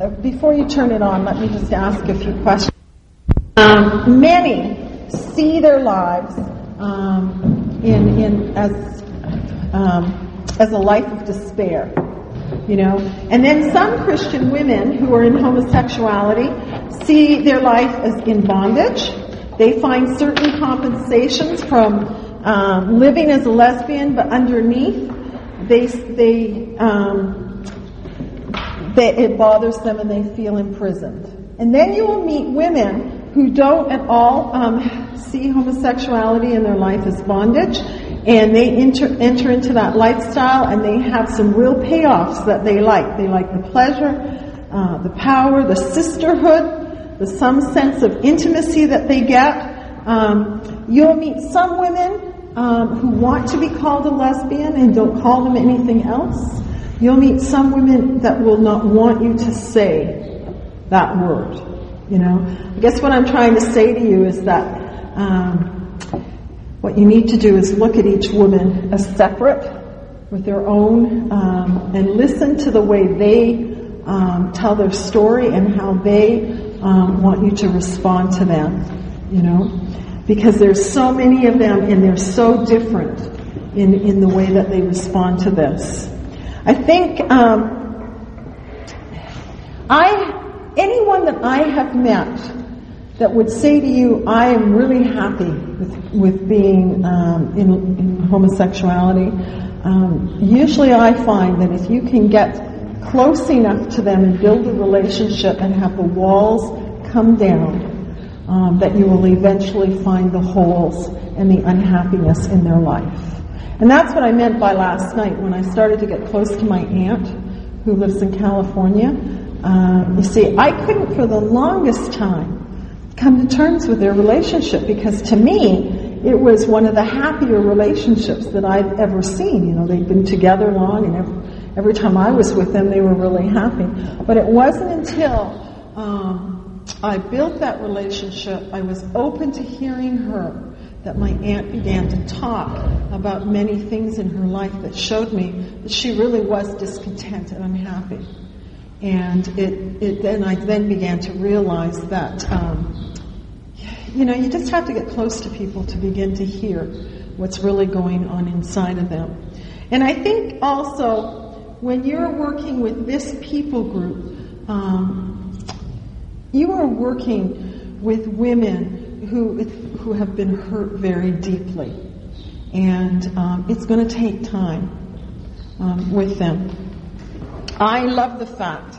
uh, before you turn it on, let me just ask a few questions. Um, many see their lives um, in, in as um, as a life of despair, you know. And then some Christian women who are in homosexuality see their life as in bondage. They find certain compensations from um, living as a lesbian, but underneath, they they, they it bothers them and they feel imprisoned. And then you will meet women who don't at all um, see homosexuality in their life as bondage, and they enter, enter into that lifestyle, and they have some real payoffs that they like. They like the pleasure, uh, the power, the sisterhood, the some sense of intimacy that they get. Um, you'll meet some women um, who want to be called a lesbian and don't call them anything else. You'll meet some women that will not want you to say that word. You know, I guess what I'm trying to say to you is that um, what you need to do is look at each woman as separate with their own um, and listen to the way they um, tell their story and how they um, want you to respond to them. You know, because there's so many of them and they're so different in, in the way that they respond to this. I think um, I anyone that I have met that would say to you, I am really happy with, with being um, in, in, homosexuality, um, usually I find that if you can get close enough to them and build a relationship and have the walls come down, um, that you will eventually find the holes and the unhappiness in their life. And that's what I meant by last night when I started to get close to my aunt who lives in California. Um, you see, I couldn't for the longest time come to terms with their relationship because to me, it was one of the happier relationships that I've ever seen. You know, they'd been together long and every, every time I was with them, they were really happy. But it wasn't until um, I built that relationship. I was open to hearing her that my aunt began to talk about many things in her life that showed me that she really was discontent and unhappy. And it, it then I then began to realize that um, you know you just have to get close to people to begin to hear what's really going on inside of them. And I think also when you're working with this people group, um, you are working with women who, who have been hurt very deeply. And um, it's going to take time um, with them. I love the fact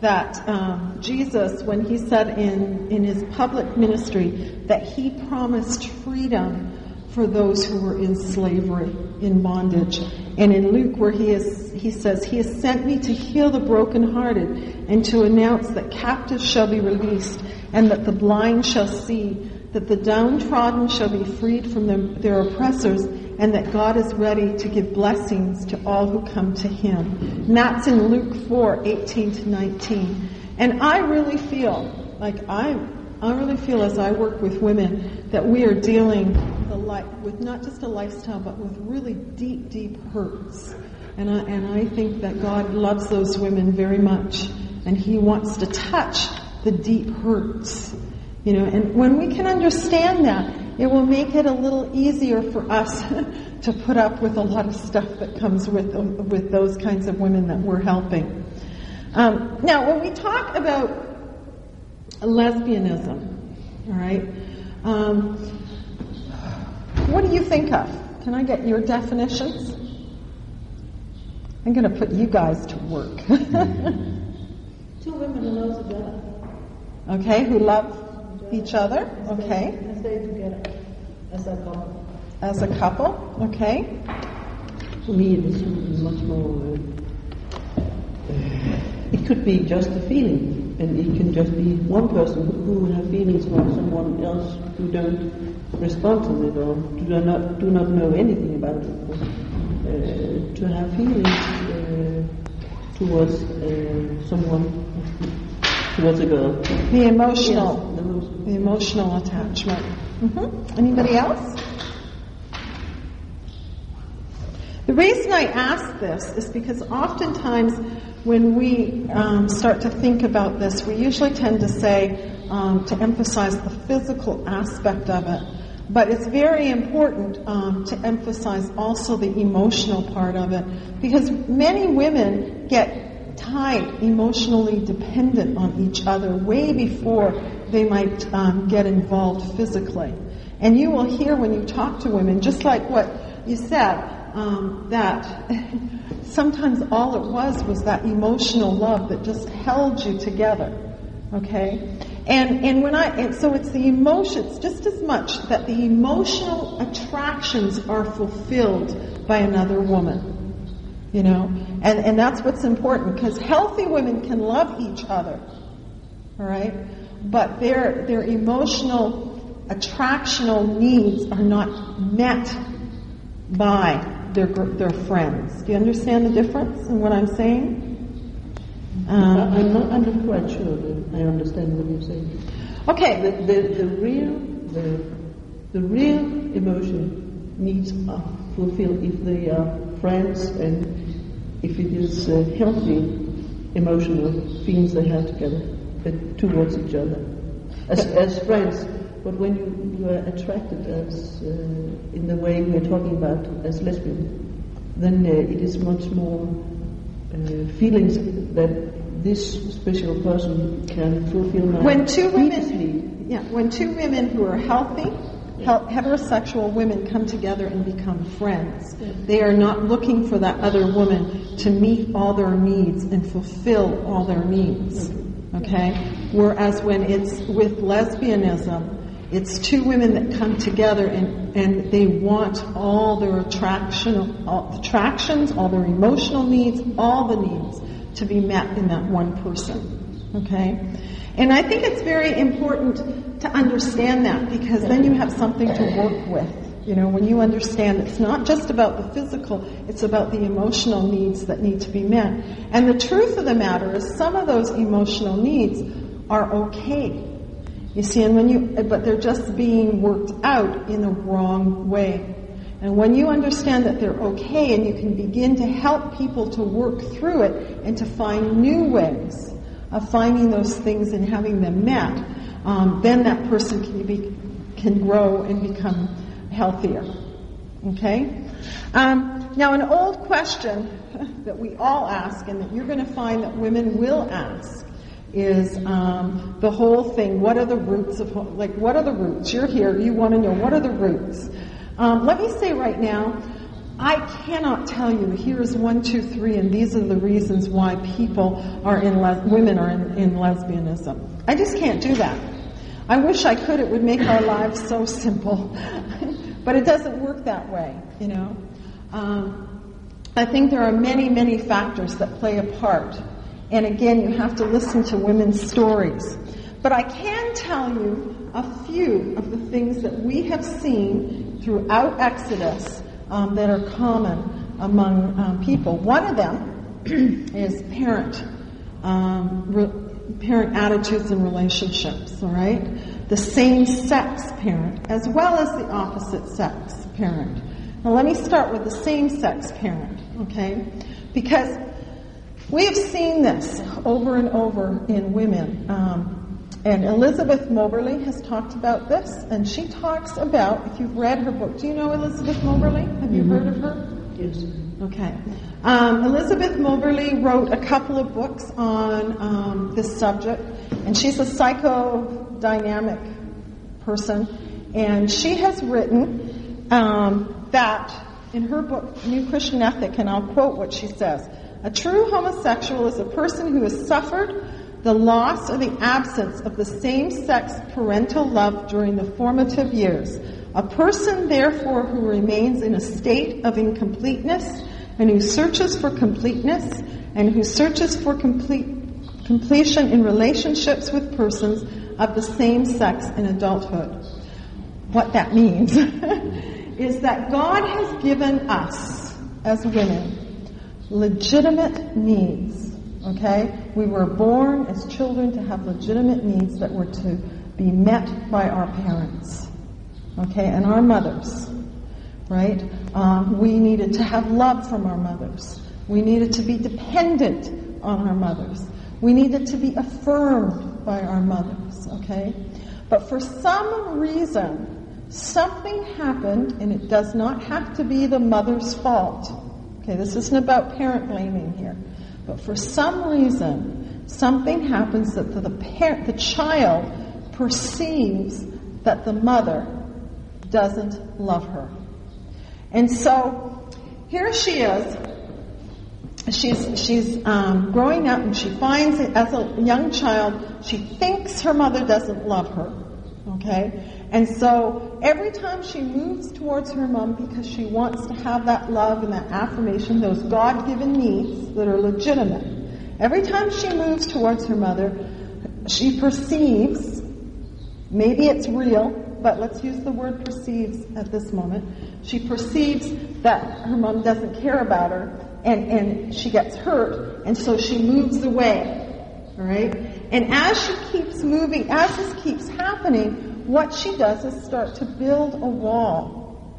that um, Jesus, when he said in, in his public ministry that he promised freedom for those who were in slavery, in bondage. And in Luke, where he, is, he says, He has sent me to heal the brokenhearted and to announce that captives shall be released and that the blind shall see, that the downtrodden shall be freed from them, their oppressors, and that God is ready to give blessings to all who come to Him. And that's in Luke 4 18 to 19. And I really feel like I, I really feel as I work with women that we are dealing with not just a lifestyle, but with really deep, deep hurts. And I, and I think that God loves those women very much, and He wants to touch the deep hurts. You know, and when we can understand that, it will make it a little easier for us to put up with a lot of stuff that comes with with those kinds of women that we're helping. Um, now, when we talk about lesbianism, all right, um, what do you think of? Can I get your definitions? I'm going to put you guys to work. Two women who love together. Okay, who love each other. Okay. And stay together as a couple. As a couple. Okay. For me, it is much more. Uh, it could be just a feeling, and it can just be one person who have feelings for someone else who don't respond to it or do not do not know anything about it. Uh, to have feelings uh, towards uh, someone, towards a girl. The emotional, yes, the, emotional. the emotional attachment. Mm-hmm. Anybody else? The reason I ask this is because oftentimes when we um, start to think about this, we usually tend to say um, to emphasize the physical aspect of it. But it's very important um, to emphasize also the emotional part of it because many women get tied, emotionally dependent on each other way before they might um, get involved physically. And you will hear when you talk to women, just like what you said, um, that sometimes all it was was that emotional love that just held you together. Okay? And, and when I, and so it's the emotions, just as much that the emotional attractions are fulfilled by another woman. You know? And, and that's what's important because healthy women can love each other. Alright? But their, their emotional attractional needs are not met by their, their friends. Do you understand the difference in what I'm saying? Um, I'm not I'm quite sure that I understand what you're saying. Okay. The, the, the real the, the real emotion needs are fulfilled if they are friends and if it is uh, healthy emotional feelings they have together towards each other as, as friends. But when you, you are attracted as uh, in the way we're talking about as lesbian, then uh, it is much more uh, feelings that this special person can fulfill my when two women, yeah, when two women who are healthy, heterosexual women come together and become friends. They are not looking for that other woman to meet all their needs and fulfill all their needs. Okay? Whereas when it's with lesbianism, it's two women that come together and, and they want all their attraction, all, attractions, all their emotional needs, all the needs to be met in that one person. Okay? And I think it's very important to understand that because then you have something to work with. You know, when you understand it's not just about the physical, it's about the emotional needs that need to be met. And the truth of the matter is some of those emotional needs are okay. You see, and when you, but they're just being worked out in the wrong way. And when you understand that they're okay and you can begin to help people to work through it and to find new ways of finding those things and having them met, um, then that person can, be, can grow and become healthier. Okay? Um, now, an old question that we all ask and that you're going to find that women will ask is um, the whole thing what are the roots of like what are the roots you're here you want to know what are the roots um, let me say right now, I cannot tell you here's one, two, three, and these are the reasons why people are in le- women are in, in lesbianism. I just can't do that. I wish I could. It would make our lives so simple, but it doesn't work that way. You know, um, I think there are many, many factors that play a part, and again, you have to listen to women's stories. But I can tell you a few of the things that we have seen throughout Exodus um, that are common among um, people. One of them is parent, um, parent attitudes and relationships. All right, the same sex parent as well as the opposite sex parent. Now, let me start with the same sex parent. Okay, because we have seen this over and over in women. Um, and Elizabeth Moberly has talked about this, and she talks about, if you've read her book, do you know Elizabeth Moberly? Have you mm-hmm. heard of her? Yes. Okay. Um, Elizabeth Moberly wrote a couple of books on um, this subject, and she's a psychodynamic person, and she has written um, that in her book, New Christian Ethic, and I'll quote what she says. A true homosexual is a person who has suffered the loss or the absence of the same sex parental love during the formative years. A person, therefore, who remains in a state of incompleteness and who searches for completeness and who searches for complete, completion in relationships with persons of the same sex in adulthood. What that means is that God has given us as women legitimate needs Okay? We were born as children to have legitimate needs that were to be met by our parents. Okay? And our mothers. right? Um, we needed to have love from our mothers. We needed to be dependent on our mothers. We needed to be affirmed by our mothers, okay? But for some reason, something happened, and it does not have to be the mother's fault. Okay, this isn't about parent blaming here. But for some reason, something happens that the, the, parent, the child perceives that the mother doesn't love her. And so here she is. She's, she's um, growing up and she finds it as a young child, she thinks her mother doesn't love her. Okay? And so every time she moves towards her mom because she wants to have that love and that affirmation, those God given needs that are legitimate, every time she moves towards her mother, she perceives, maybe it's real, but let's use the word perceives at this moment. She perceives that her mom doesn't care about her and, and she gets hurt, and so she moves away. All right? And as she keeps moving, as this keeps happening, what she does is start to build a wall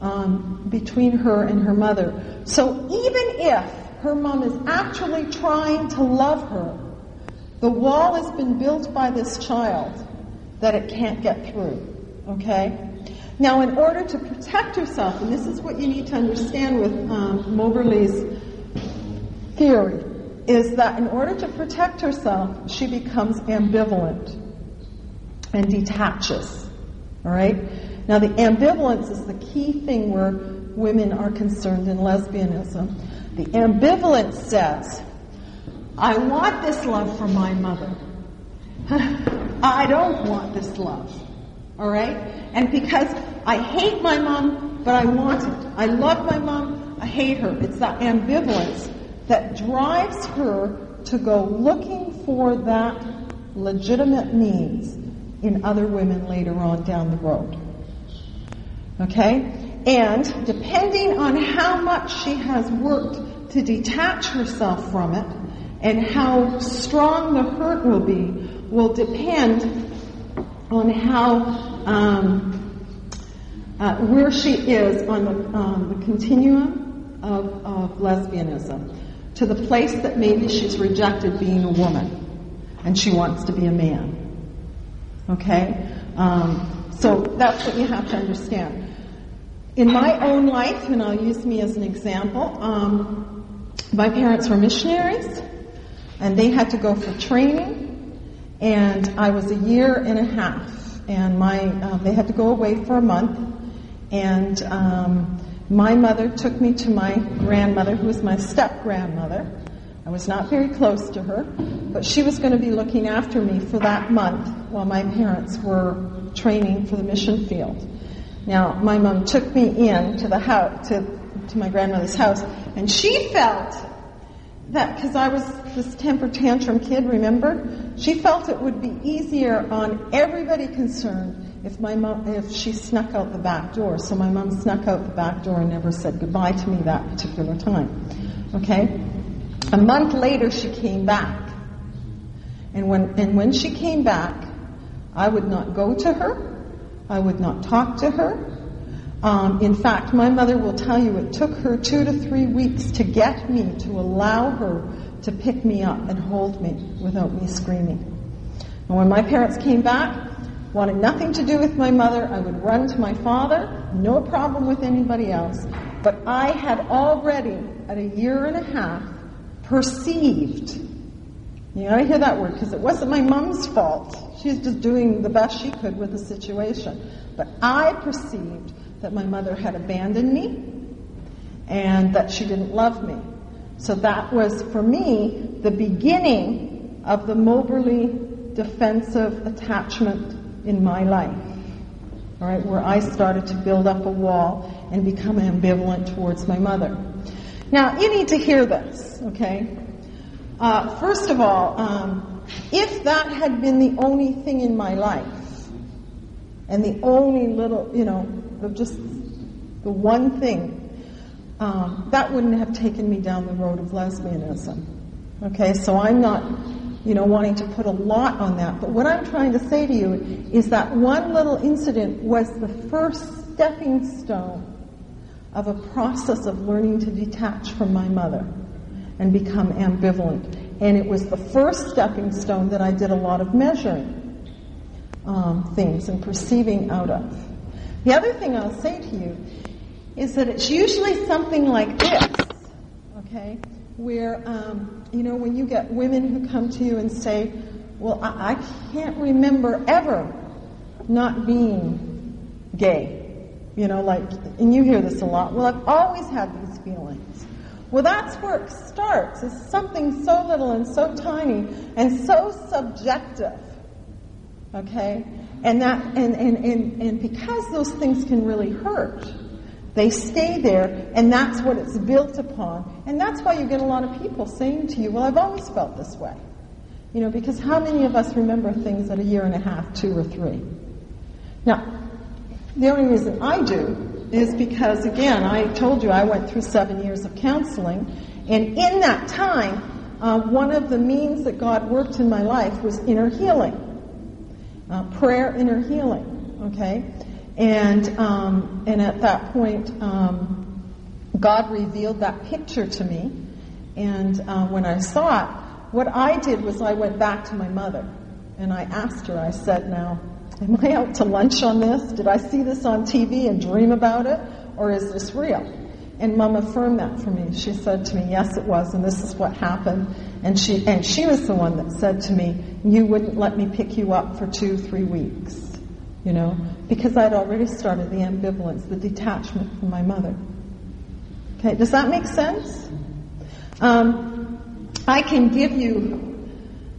um, between her and her mother. So even if her mom is actually trying to love her, the wall has been built by this child that it can't get through. Okay? Now, in order to protect herself, and this is what you need to understand with um, Moberly's theory, is that in order to protect herself, she becomes ambivalent and detaches. All right? Now, the ambivalence is the key thing where women are concerned in lesbianism. The ambivalence says, I want this love from my mother. I don't want this love. All right? And because I hate my mom, but I want it. I love my mom, I hate her. It's that ambivalence that drives her to go looking for that legitimate means in other women later on down the road. Okay? And depending on how much she has worked to detach herself from it and how strong the hurt will be, will depend on how um, uh, where she is on the, um, the continuum of, of lesbianism to the place that maybe she's rejected being a woman and she wants to be a man. Okay? Um, so that's what you have to understand. In my own life, and I'll use me as an example, um, my parents were missionaries, and they had to go for training, and I was a year and a half, and my uh, they had to go away for a month, and um, my mother took me to my grandmother, who was my step grandmother. I was not very close to her, but she was going to be looking after me for that month while my parents were training for the mission field. Now, my mom took me in to the house, to, to my grandmother's house, and she felt that because I was this temper tantrum kid, remember? She felt it would be easier on everybody concerned if my mom, if she snuck out the back door. So my mom snuck out the back door and never said goodbye to me that particular time. Okay? A month later, she came back. And when, and when she came back, I would not go to her. I would not talk to her. Um, in fact, my mother will tell you it took her two to three weeks to get me to allow her to pick me up and hold me without me screaming. And when my parents came back, wanted nothing to do with my mother, I would run to my father, no problem with anybody else. But I had already, at a year and a half, perceived. You gotta hear that word because it wasn't my mom's fault. She's just doing the best she could with the situation. But I perceived that my mother had abandoned me and that she didn't love me. So that was, for me, the beginning of the Moberly defensive attachment in my life. All right, where I started to build up a wall and become ambivalent towards my mother. Now, you need to hear this, okay? Uh, first of all, um, if that had been the only thing in my life, and the only little, you know, just the one thing, um, that wouldn't have taken me down the road of lesbianism. Okay, so I'm not, you know, wanting to put a lot on that. But what I'm trying to say to you is that one little incident was the first stepping stone of a process of learning to detach from my mother and become ambivalent. And it was the first stepping stone that I did a lot of measuring um, things and perceiving out of. The other thing I'll say to you is that it's usually something like this, okay? Where, um, you know, when you get women who come to you and say, well, I, I can't remember ever not being gay. You know, like, and you hear this a lot. Well, I've always had these feelings. Well, that's where it starts. It's something so little and so tiny and so subjective. Okay? And that, and, and, and, and because those things can really hurt, they stay there, and that's what it's built upon. And that's why you get a lot of people saying to you, Well, I've always felt this way. You know, because how many of us remember things at a year and a half, two or three? Now, the only reason I do is because, again, I told you I went through seven years of counseling, and in that time, uh, one of the means that God worked in my life was inner healing, uh, prayer, inner healing. Okay, and um, and at that point, um, God revealed that picture to me, and uh, when I saw it, what I did was I went back to my mother, and I asked her. I said, "Now." Am I out to lunch on this? Did I see this on TV and dream about it? Or is this real? And mom affirmed that for me. She said to me, yes, it was, and this is what happened. And she, and she was the one that said to me, you wouldn't let me pick you up for two, three weeks. You know, because I'd already started the ambivalence, the detachment from my mother. Okay, does that make sense? Um, I can give you,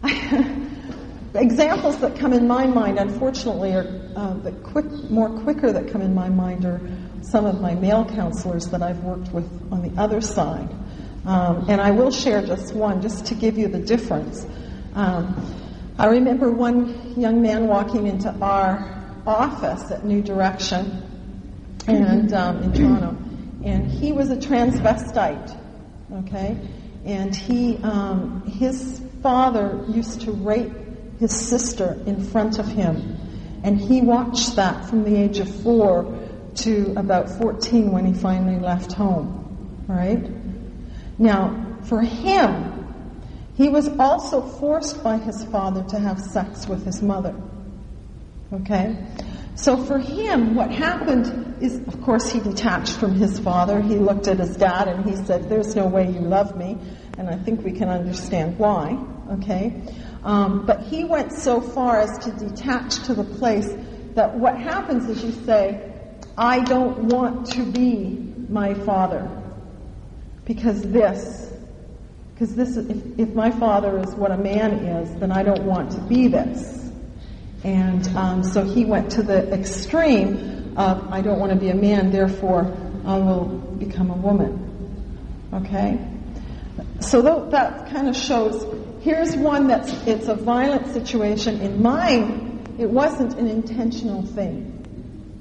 examples that come in my mind, unfortunately, are uh, the quick, more quicker that come in my mind are some of my male counselors that I've worked with on the other side. Um, and I will share just one, just to give you the difference. Um, I remember one young man walking into our office at New Direction and um, in Toronto, and he was a transvestite. Okay, and he um, his father used to rape his sister in front of him. And he watched that from the age of four to about 14 when he finally left home. Right? Now, for him, he was also forced by his father to have sex with his mother. Okay? So for him, what happened is, of course, he detached from his father. He looked at his dad and he said, There's no way you love me. And I think we can understand why. Okay? Um, but he went so far as to detach to the place that what happens is you say, I don't want to be my father because this, because this, if, if my father is what a man is, then I don't want to be this. And um, so he went to the extreme of, I don't want to be a man, therefore I will become a woman. Okay? So that kind of shows Here's one that's it's a violent situation. In mine, it wasn't an intentional thing.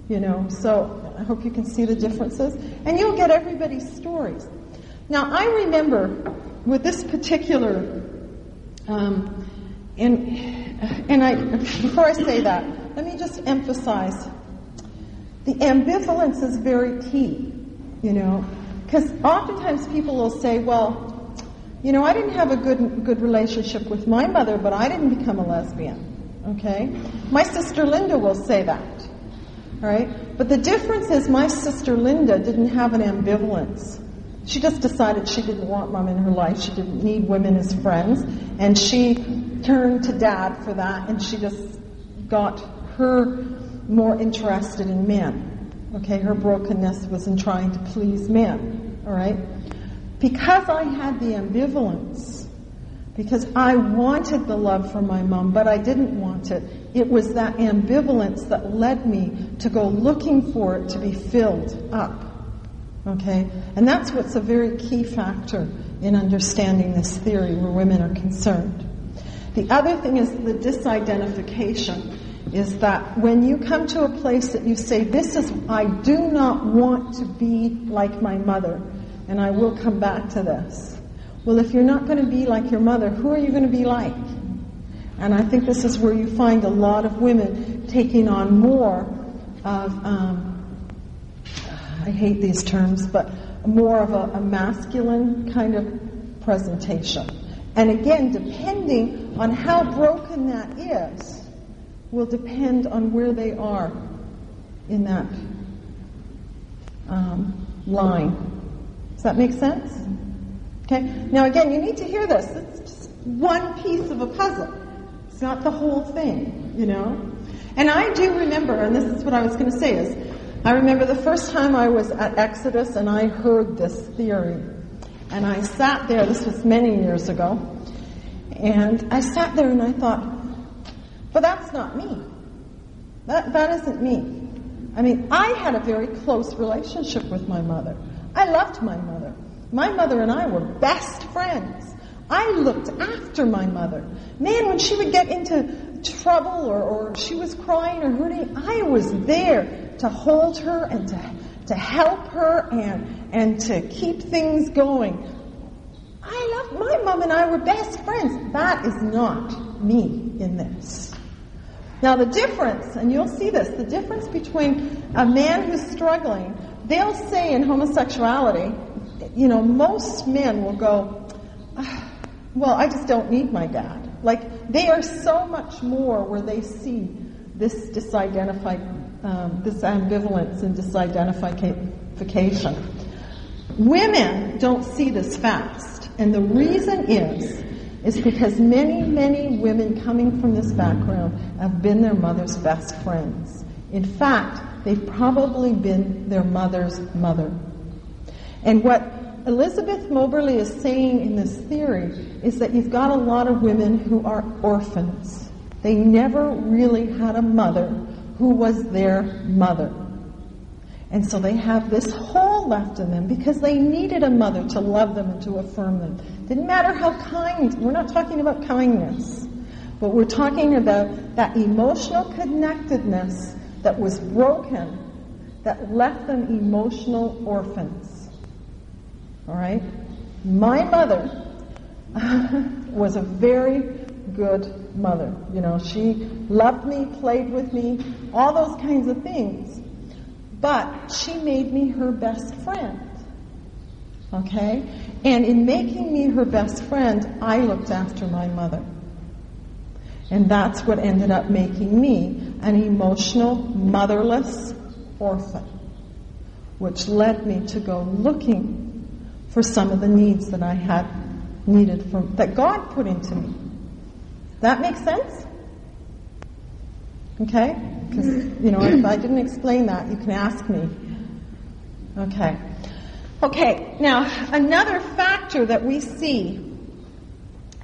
You know, so I hope you can see the differences. And you'll get everybody's stories. Now, I remember with this particular, um, and, and I, before I say that, let me just emphasize the ambivalence is very key, you know, because oftentimes people will say, well, you know, I didn't have a good good relationship with my mother, but I didn't become a lesbian. Okay? My sister Linda will say that. All right? But the difference is my sister Linda didn't have an ambivalence. She just decided she didn't want mom in her life. She didn't need women as friends. And she turned to dad for that, and she just got her more interested in men. Okay? Her brokenness was in trying to please men. All right? because I had the ambivalence, because I wanted the love from my mom, but I didn't want it, it was that ambivalence that led me to go looking for it to be filled up. Okay? And that's what's a very key factor in understanding this theory where women are concerned. The other thing is the disidentification is that when you come to a place that you say, This is, I do not want to be like my mother, and I will come back to this. Well, if you're not going to be like your mother, who are you going to be like? And I think this is where you find a lot of women taking on more of, um, I hate these terms, but more of a, a masculine kind of presentation. And again, depending on how broken that is, will depend on where they are in that um, line. Does that make sense? Okay. Now, again, you need to hear this. It's just one piece of a puzzle. It's not the whole thing, you know. And I do remember, and this is what I was going to say is, I remember the first time I was at Exodus and I heard this theory. And I sat there, this was many years ago, and I sat there and I thought, but that's not me. That, that isn't me. I mean, I had a very close relationship with my mother. I loved my mother. My mother and I were best friends. I looked after my mother. Man, when she would get into trouble or, or she was crying or hurting, I was there to hold her and to, to help her and, and to keep things going. I love my mom and I were best friends. That is not me in this. Now the difference, and you'll see this, the difference between a man who's struggling, they'll say in homosexuality, you know, most men will go, ah, well, I just don't need my dad. Like, they are so much more where they see this disidentified, um, this ambivalence and disidentification. Women don't see this fast. And the reason is, is because many, many women coming from this background have been their mother's best friends. In fact, they've probably been their mother's mother. And what Elizabeth Moberly is saying in this theory is that you've got a lot of women who are orphans. They never really had a mother who was their mother. And so they have this hole left in them because they needed a mother to love them and to affirm them. Didn't matter how kind, we're not talking about kindness, but we're talking about that emotional connectedness that was broken that left them emotional orphans. All right? My mother was a very good mother. You know, she loved me, played with me, all those kinds of things. But she made me her best friend. Okay? And in making me her best friend, I looked after my mother. And that's what ended up making me an emotional, motherless orphan, which led me to go looking for some of the needs that I had needed from, that God put into me. That makes sense? Okay? Because, you know, if I didn't explain that, you can ask me. Okay. Okay, now, another factor that we see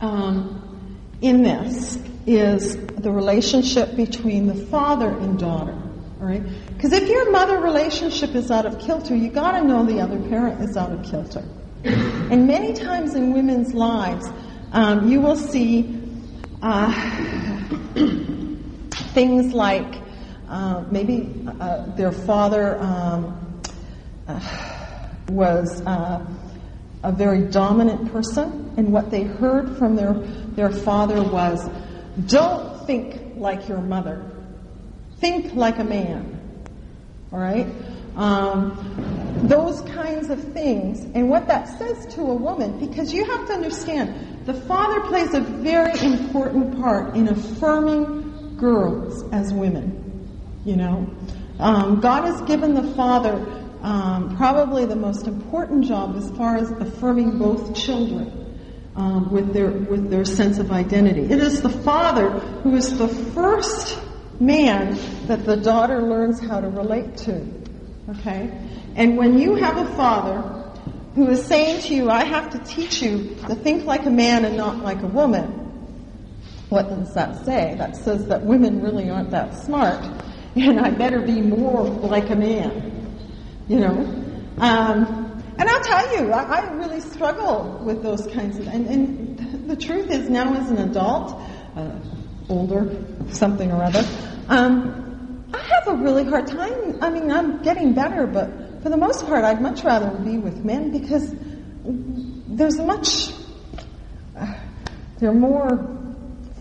um, in this is the relationship between the father and daughter. All right? Because if your mother relationship is out of kilter, you got to know the other parent is out of kilter. And many times in women's lives, um, you will see uh, things like uh, maybe uh, their father um, uh, was uh, a very dominant person, and what they heard from their, their father was, Don't think like your mother, think like a man. All right? Um, those kinds of things. And what that says to a woman, because you have to understand, the father plays a very important part in affirming girls as women. You know? Um, God has given the father um, probably the most important job as far as affirming both children. Um, with their with their sense of identity. It is the father who is the first man that the daughter learns how to relate to. Okay? And when you have a father who is saying to you, I have to teach you to think like a man and not like a woman, what does that say? That says that women really aren't that smart, and I better be more like a man. You know? Um, and I'll tell you, I, I, really struggle with those kinds of, and, and the truth is now as an adult, uh, older, something or other, um, I have a really hard time. I mean, I'm getting better, but for the most part, I'd much rather be with men because there's much, uh, they're more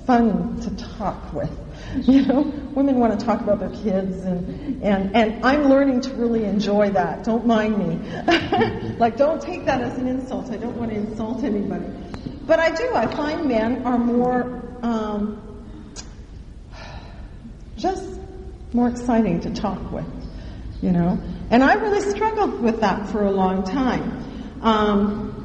fun to talk with. You know, women want to talk about their kids, and, and, and I'm learning to really enjoy that. Don't mind me. like, don't take that as an insult. I don't want to insult anybody. But I do. I find men are more, um, just more exciting to talk with, you know. And I really struggled with that for a long time. Um,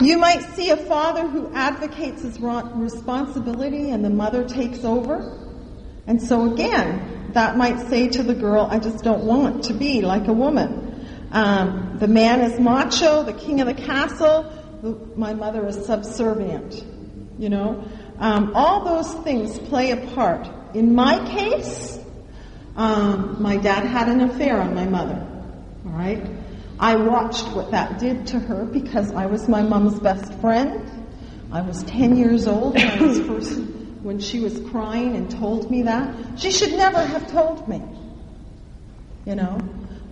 you might see a father who advocates his responsibility and the mother takes over. And so again, that might say to the girl, I just don't want to be like a woman. Um, the man is macho, the king of the castle. My mother is subservient. You know, um, all those things play a part. In my case, um, my dad had an affair on my mother. All right. I watched what that did to her because I was my mom's best friend. I was 10 years old when, I was first, when she was crying and told me that. She should never have told me, you know.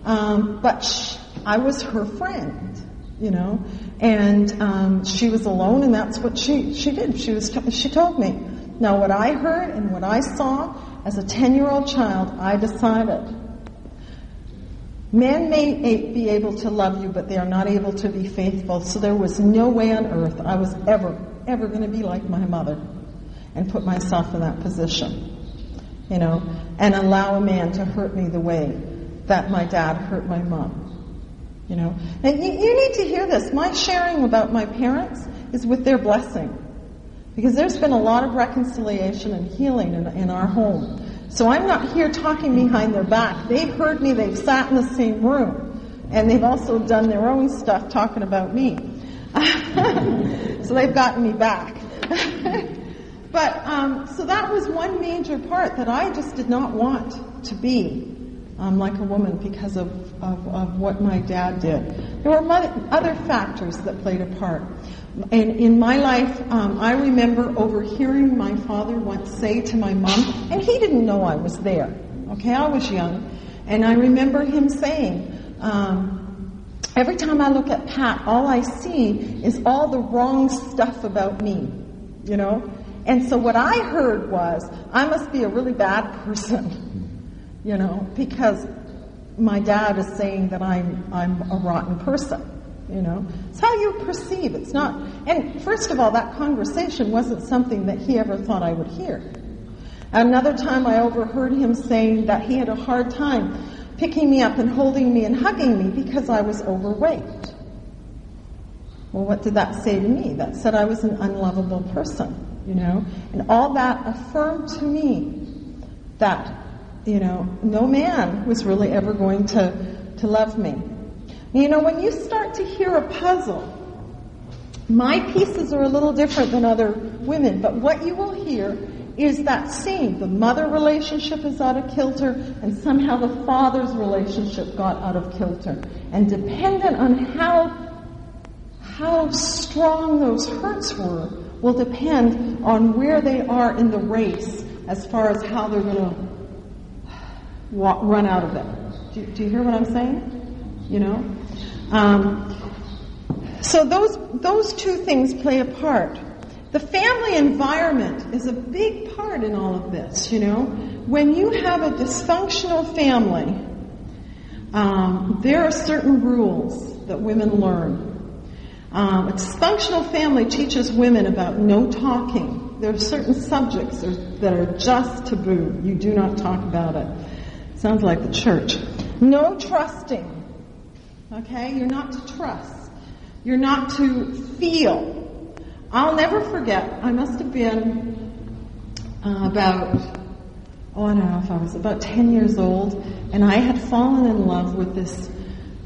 Um, but she, I was her friend, you know, and um, she was alone, and that's what she she did. She was t- she told me. Now, what I heard and what I saw as a 10 year old child, I decided Men may be able to love you, but they are not able to be faithful. So there was no way on earth I was ever, ever going to be like my mother and put myself in that position. You know, and allow a man to hurt me the way that my dad hurt my mom. You know, and you, you need to hear this. My sharing about my parents is with their blessing. Because there's been a lot of reconciliation and healing in, in our home. So I'm not here talking behind their back. They've heard me, they've sat in the same room, and they've also done their own stuff talking about me. so they've gotten me back. but, um, so that was one major part that I just did not want to be um, like a woman because of, of, of, what my dad did. There were other factors that played a part. And in my life, um, I remember overhearing my father once say to my mom, and he didn't know I was there. Okay, I was young. And I remember him saying, um, every time I look at Pat, all I see is all the wrong stuff about me. You know? And so what I heard was, I must be a really bad person. You know, because my dad is saying that I'm, I'm a rotten person. You know, it's how you perceive. It's not. And first of all, that conversation wasn't something that he ever thought I would hear. Another time, I overheard him saying that he had a hard time picking me up and holding me and hugging me because I was overweight. Well, what did that say to me? That said I was an unlovable person, you know? And all that affirmed to me that, you know, no man was really ever going to, to love me. You know, when you start to hear a puzzle, my pieces are a little different than other women, but what you will hear is that scene. The mother relationship is out of kilter, and somehow the father's relationship got out of kilter. And dependent on how how strong those hurts were will depend on where they are in the race as far as how they're going to run out of it. Do, do you hear what I'm saying? You know? Um, so those, those two things play a part. The family environment is a big part in all of this, you know. When you have a dysfunctional family, um, there are certain rules that women learn. Um, a dysfunctional family teaches women about no talking. There are certain subjects that are just taboo. You do not talk about it. Sounds like the church. No trusting. Okay? You're not to trust. You're not to feel. I'll never forget, I must have been uh, about, oh, I don't know if I was about 10 years old, and I had fallen in love with this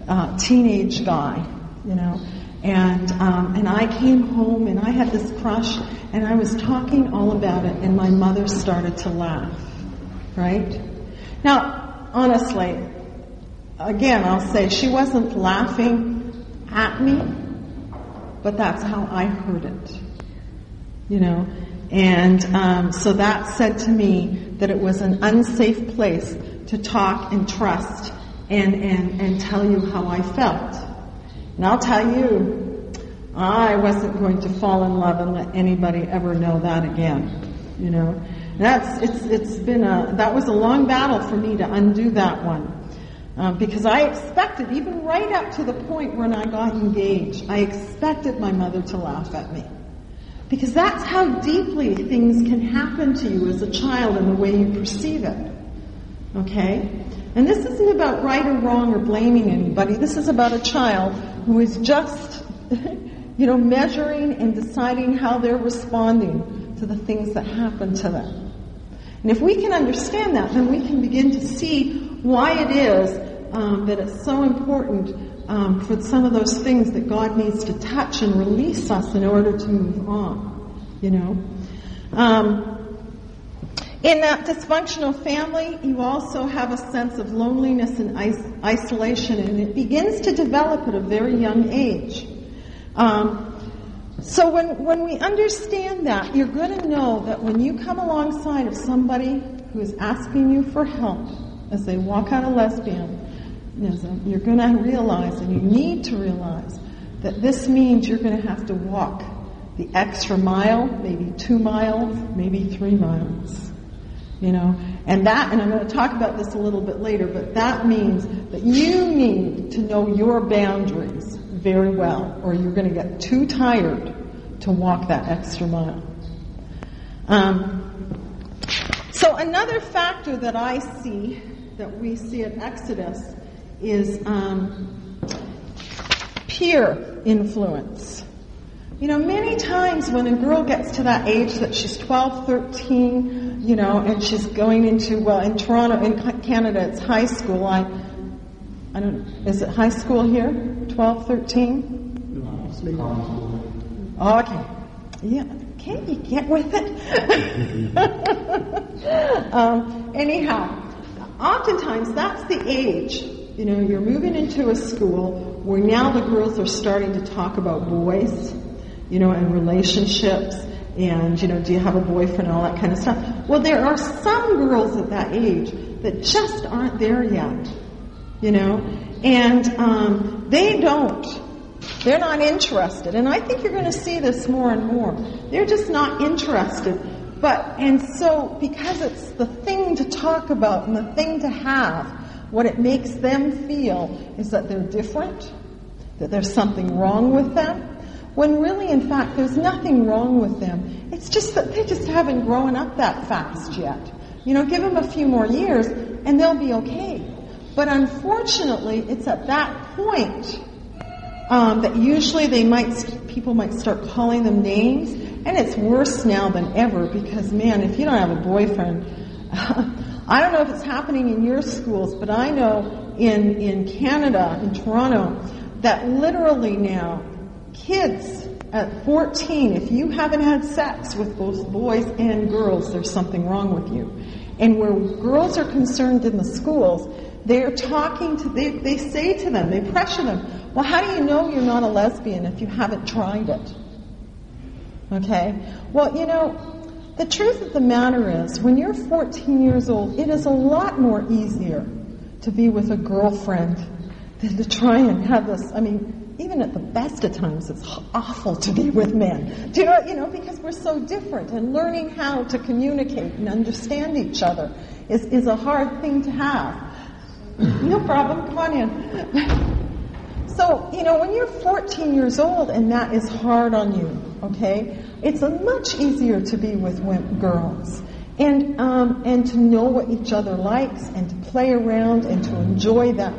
uh, teenage guy, you know. And, um, and I came home and I had this crush and I was talking all about it and my mother started to laugh. Right? Now, honestly, again, I'll say she wasn't laughing at me, but that's how I heard it. You know? And um, so that said to me that it was an unsafe place to talk and trust and, and, and tell you how I felt. And I'll tell you, I wasn't going to fall in love and let anybody ever know that again. You know? That's it's it's been a that was a long battle for me to undo that one. Um, because I expected, even right up to the point when I got engaged, I expected my mother to laugh at me. Because that's how deeply things can happen to you as a child and the way you perceive it. Okay? And this isn't about right or wrong or blaming anybody. This is about a child who is just, you know, measuring and deciding how they're responding to the things that happen to them. And if we can understand that, then we can begin to see why it is um, that it's so important um, for some of those things that God needs to touch and release us in order to move on. You know? Um, in that dysfunctional family, you also have a sense of loneliness and is- isolation, and it begins to develop at a very young age. Um, so when, when we understand that, you're going to know that when you come alongside of somebody who is asking you for help as they walk out of lesbian, you're going to realize, and you need to realize, that this means you're going to have to walk the extra mile, maybe two miles, maybe three miles. You know, and that, and I'm going to talk about this a little bit later, but that means that you need to know your boundaries very well, or you're going to get too tired to walk that extra mile. Um, so another factor that I see, that we see at Exodus, is um, peer influence. You know, many times when a girl gets to that age that she's 12, 13, you know, and she's going into, well, in Toronto, in Canada, it's high school. I, I don't, is it high school here? 12, 13? Oh, okay. Yeah. Can't you get with it? um, anyhow, oftentimes that's the age you know, you're moving into a school where now the girls are starting to talk about boys, you know, and relationships and, you know, do you have a boyfriend all that kind of stuff. Well, there are some girls at that age that just aren't there yet, you know, and um, they don't. They're not interested. And I think you're going to see this more and more. They're just not interested. But, and so, because it's the thing to talk about and the thing to have, what it makes them feel is that they're different, that there's something wrong with them, when really, in fact, there's nothing wrong with them. It's just that they just haven't grown up that fast yet. You know, give them a few more years and they'll be okay. But unfortunately, it's at that point um, that usually they might people might start calling them names, and it's worse now than ever because man, if you don't have a boyfriend. I don't know if it's happening in your schools, but I know in, in Canada, in Toronto, that literally now, kids at 14, if you haven't had sex with both boys and girls, there's something wrong with you. And where girls are concerned in the schools, they're talking to, they, they say to them, they pressure them, well, how do you know you're not a lesbian if you haven't tried it? Okay? Well, you know, the truth of the matter is, when you're 14 years old, it is a lot more easier to be with a girlfriend than to try and have this. I mean, even at the best of times, it's awful to be with men. Do you know, you know, because we're so different and learning how to communicate and understand each other is, is a hard thing to have. No problem, come on in. So, you know, when you're 14 years old and that is hard on you, okay, it's much easier to be with girls and um, and to know what each other likes and to play around and to enjoy that.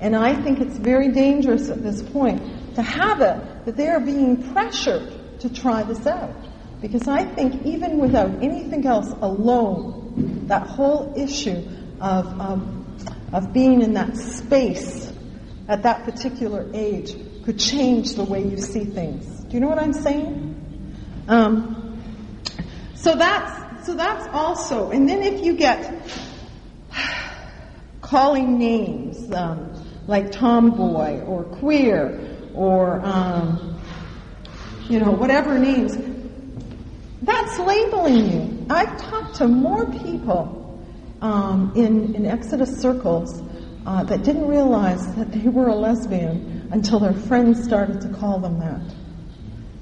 And I think it's very dangerous at this point to have it that they are being pressured to try this out. Because I think even without anything else alone, that whole issue of, um, of being in that space at that particular age could change the way you see things. Do you know what I'm saying? Um, so that's so that's also, and then if you get calling names um, like tomboy or queer or um, you know whatever names, that's labeling you. I've talked to more people um, in in Exodus circles uh, that didn't realize that they were a lesbian until their friends started to call them that.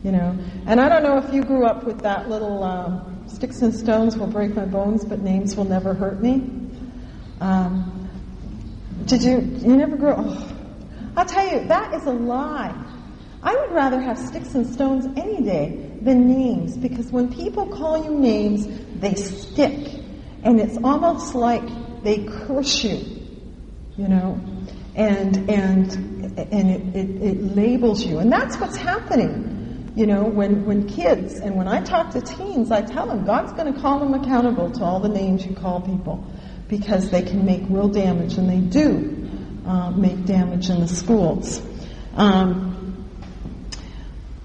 You know, and I don't know if you grew up with that little um, sticks and stones will break my bones, but names will never hurt me. Um, did you? You never grew? Oh, I'll tell you, that is a lie. I would rather have sticks and stones any day than names because when people call you names, they stick, and it's almost like they curse you. You know, and and and it, it, it labels you, and that's what's happening. You know, when, when kids, and when I talk to teens, I tell them God's going to call them accountable to all the names you call people because they can make real damage, and they do uh, make damage in the schools. Um,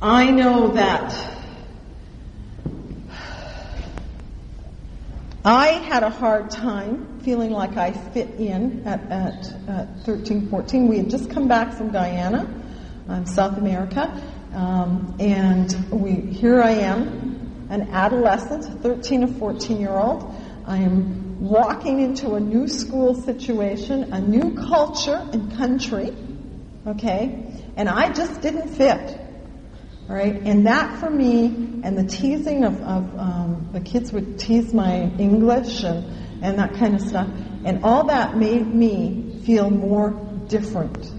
I know that I had a hard time feeling like I fit in at, at, at 13, 14. We had just come back from Guyana, um, South America, um, and we, here I am, an adolescent, 13 or 14 year old. I am walking into a new school situation, a new culture and country, okay? And I just didn't fit, right? And that for me, and the teasing of, of um, the kids would tease my English and, and that kind of stuff, and all that made me feel more different.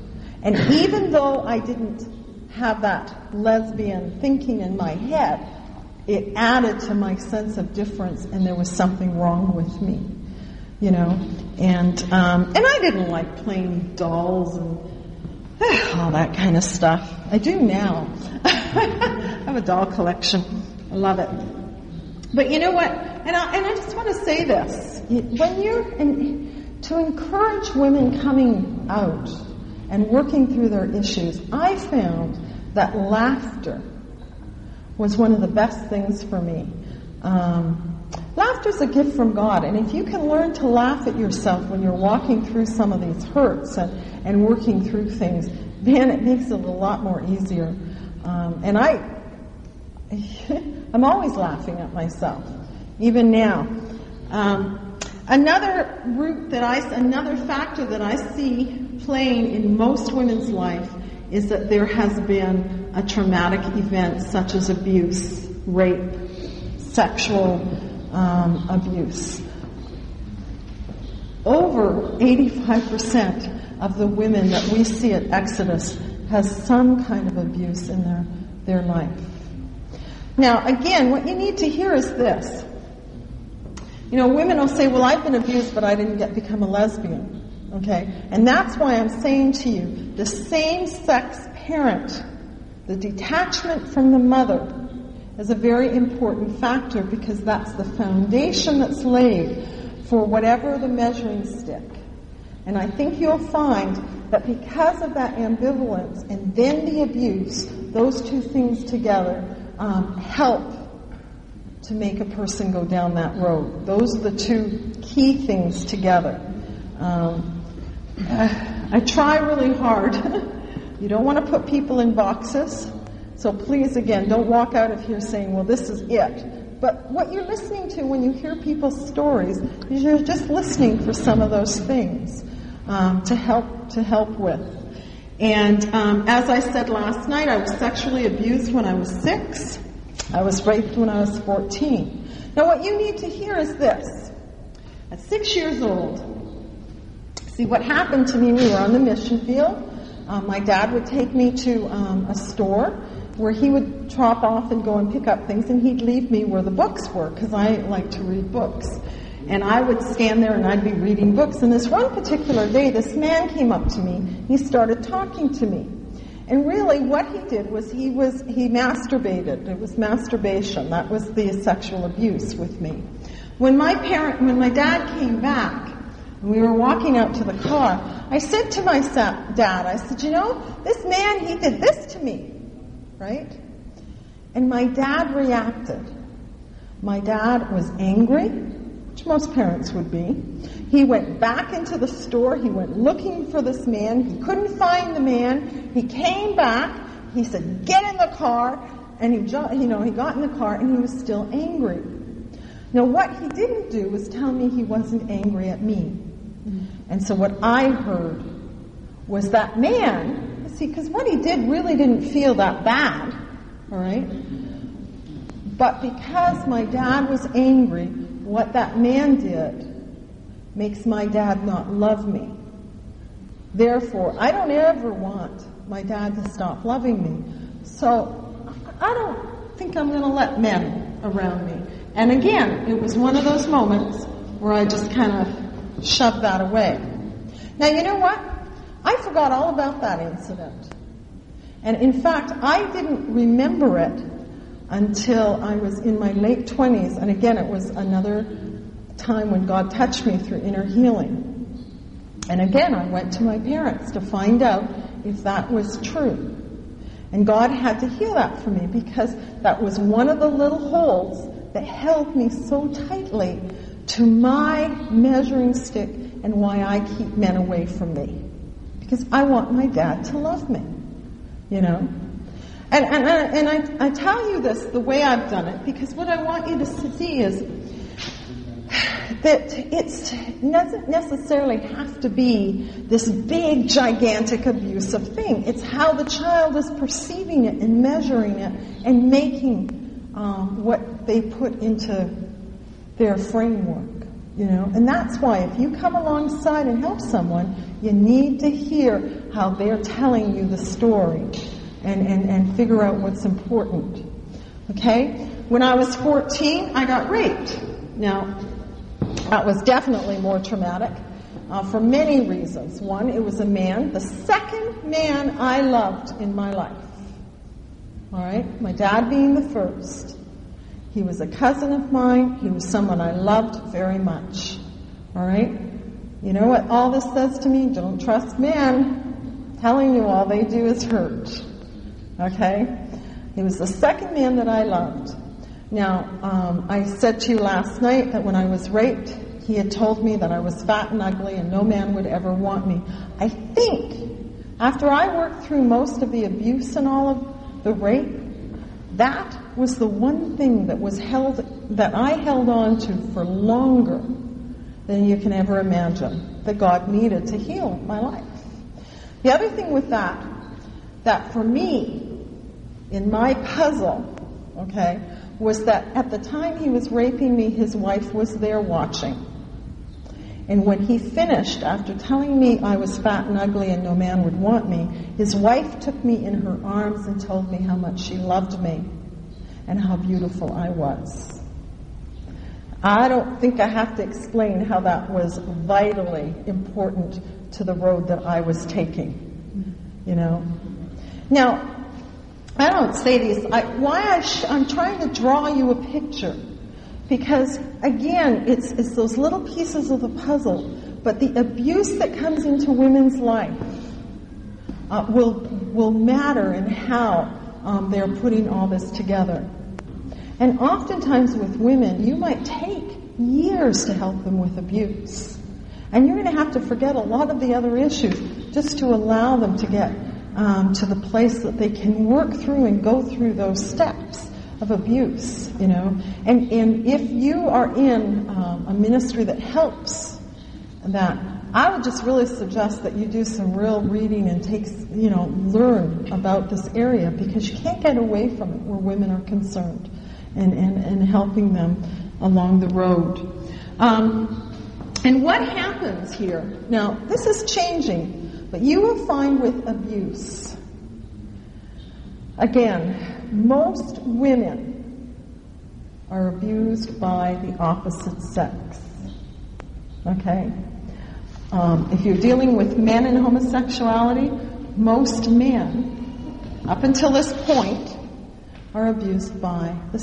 And even though I didn't have that lesbian thinking in my head, it added to my sense of difference, and there was something wrong with me, you know. And um, and I didn't like playing dolls and all that kind of stuff. I do now. I have a doll collection. I love it. But you know what? And I, and I just want to say this: when you're in, to encourage women coming out and working through their issues, I found that laughter was one of the best things for me. Um, laughter is a gift from God, and if you can learn to laugh at yourself when you're walking through some of these hurts and, and working through things, man, it makes it a lot more easier. Um, and I, I'm always laughing at myself, even now. Um, another root that I, another factor that I see playing in most women's life is that there has been a traumatic event such as abuse, rape, sexual um, abuse. Over 85% of the women that we see at Exodus has some kind of abuse in their, their life. Now, again, what you need to hear is this. You know, women will say, well, I've been abused, but I didn't get become a lesbian. Okay? And that's why I'm saying to you, the same sex parent, the detachment from the mother, is a very important factor because that's the foundation that's laid for whatever the measuring stick. And I think you'll find that because of that ambivalence and then the abuse, those two things together um, help to make a person go down that road. Those are the two key things together. Um, I try really hard. you don't want to put people in boxes. So please, again, don't walk out of here saying, well, this is it. But what you're listening to when you hear people's stories is you're just listening for some of those things um, to help to help with. And um, as I said last night, I was sexually abused when I was six. I was raped when I was 14. Now, what you need to hear is this. At six years old, See, what happened to me, we were on the mission field. Um, my dad would take me to um, a store where he would drop off and go and pick up things, and he'd leave me where the books were because I like to read books. And I would stand there and I'd be reading books. And this one particular day, this man came up to me. He started talking to me. And really, what he did was he was he masturbated. It was masturbation. That was the sexual abuse with me. When my parent, when my dad came back, and we were walking out to the car. I said to my dad, I said, you know, this man, he did this to me, right? And my dad reacted. My dad was angry, which most parents would be. He went back into the store. He went looking for this man. He couldn't find the man. He came back. He said, get in the car. And he, you know, he got in the car and he was still angry. Now, what he didn't do was tell me he wasn't angry at me. Mm-hmm. And so what I heard was that man, see, because what he did really didn't feel that bad. All right? But because my dad was angry, what that man did makes my dad not love me. Therefore, I don't ever want my dad to stop loving me. So I don't think I'm going to let men around me. And again, it was one of those moments where I just kind of shoved that away. Now, you know what? I forgot all about that incident. And in fact, I didn't remember it until I was in my late 20s. And again, it was another time when God touched me through inner healing. And again, I went to my parents to find out if that was true. And God had to heal that for me because that was one of the little holes that held me so tightly to my measuring stick and why I keep men away from me. Because I want my dad to love me. You know? And, and, and I, I tell you this the way I've done it because what I want you to see is that it doesn't necessarily have to be this big, gigantic, abusive thing. It's how the child is perceiving it and measuring it and making um, what they put into their framework. You know, and that's why if you come alongside and help someone, you need to hear how they're telling you the story and, and, and figure out what's important. Okay? When I was 14, I got raped. Now, that was definitely more traumatic uh, for many reasons. One, it was a man, the second man I loved in my life. All right? My dad being the first. He was a cousin of mine. He was someone I loved very much. All right? You know what all this says to me? Don't trust men. telling you all they do is hurt. Okay? He was the second man that I loved. Now, um, I said to you last night that when I was raped, he had told me that I was fat and ugly and no man would ever want me. I think after I worked through most of the abuse and all of the rape, that was the one thing that was held, that I held on to for longer than you can ever imagine that God needed to heal my life. The other thing with that, that for me, in my puzzle, okay, was that at the time he was raping me, his wife was there watching. And when he finished, after telling me I was fat and ugly and no man would want me, his wife took me in her arms and told me how much she loved me and how beautiful I was. I don't think I have to explain how that was vitally important to the road that I was taking. You know? Now, I don't say these. I, why I sh- I'm trying to draw you a picture, because again, it's it's those little pieces of the puzzle. But the abuse that comes into women's life uh, will will matter in how um, they're putting all this together. And oftentimes with women, you might take years to help them with abuse. And you're going to have to forget a lot of the other issues just to allow them to get um, to the place that they can work through and go through those steps of abuse, you know. And, and if you are in um, a ministry that helps that, I would just really suggest that you do some real reading and take, you know, learn about this area because you can't get away from it where women are concerned and, and, and helping them along the road. Um, and what happens here? Now, this is changing but you will find with abuse, again, most women are abused by the opposite sex. Okay? Um, if you're dealing with men and homosexuality, most men, up until this point, are abused by the,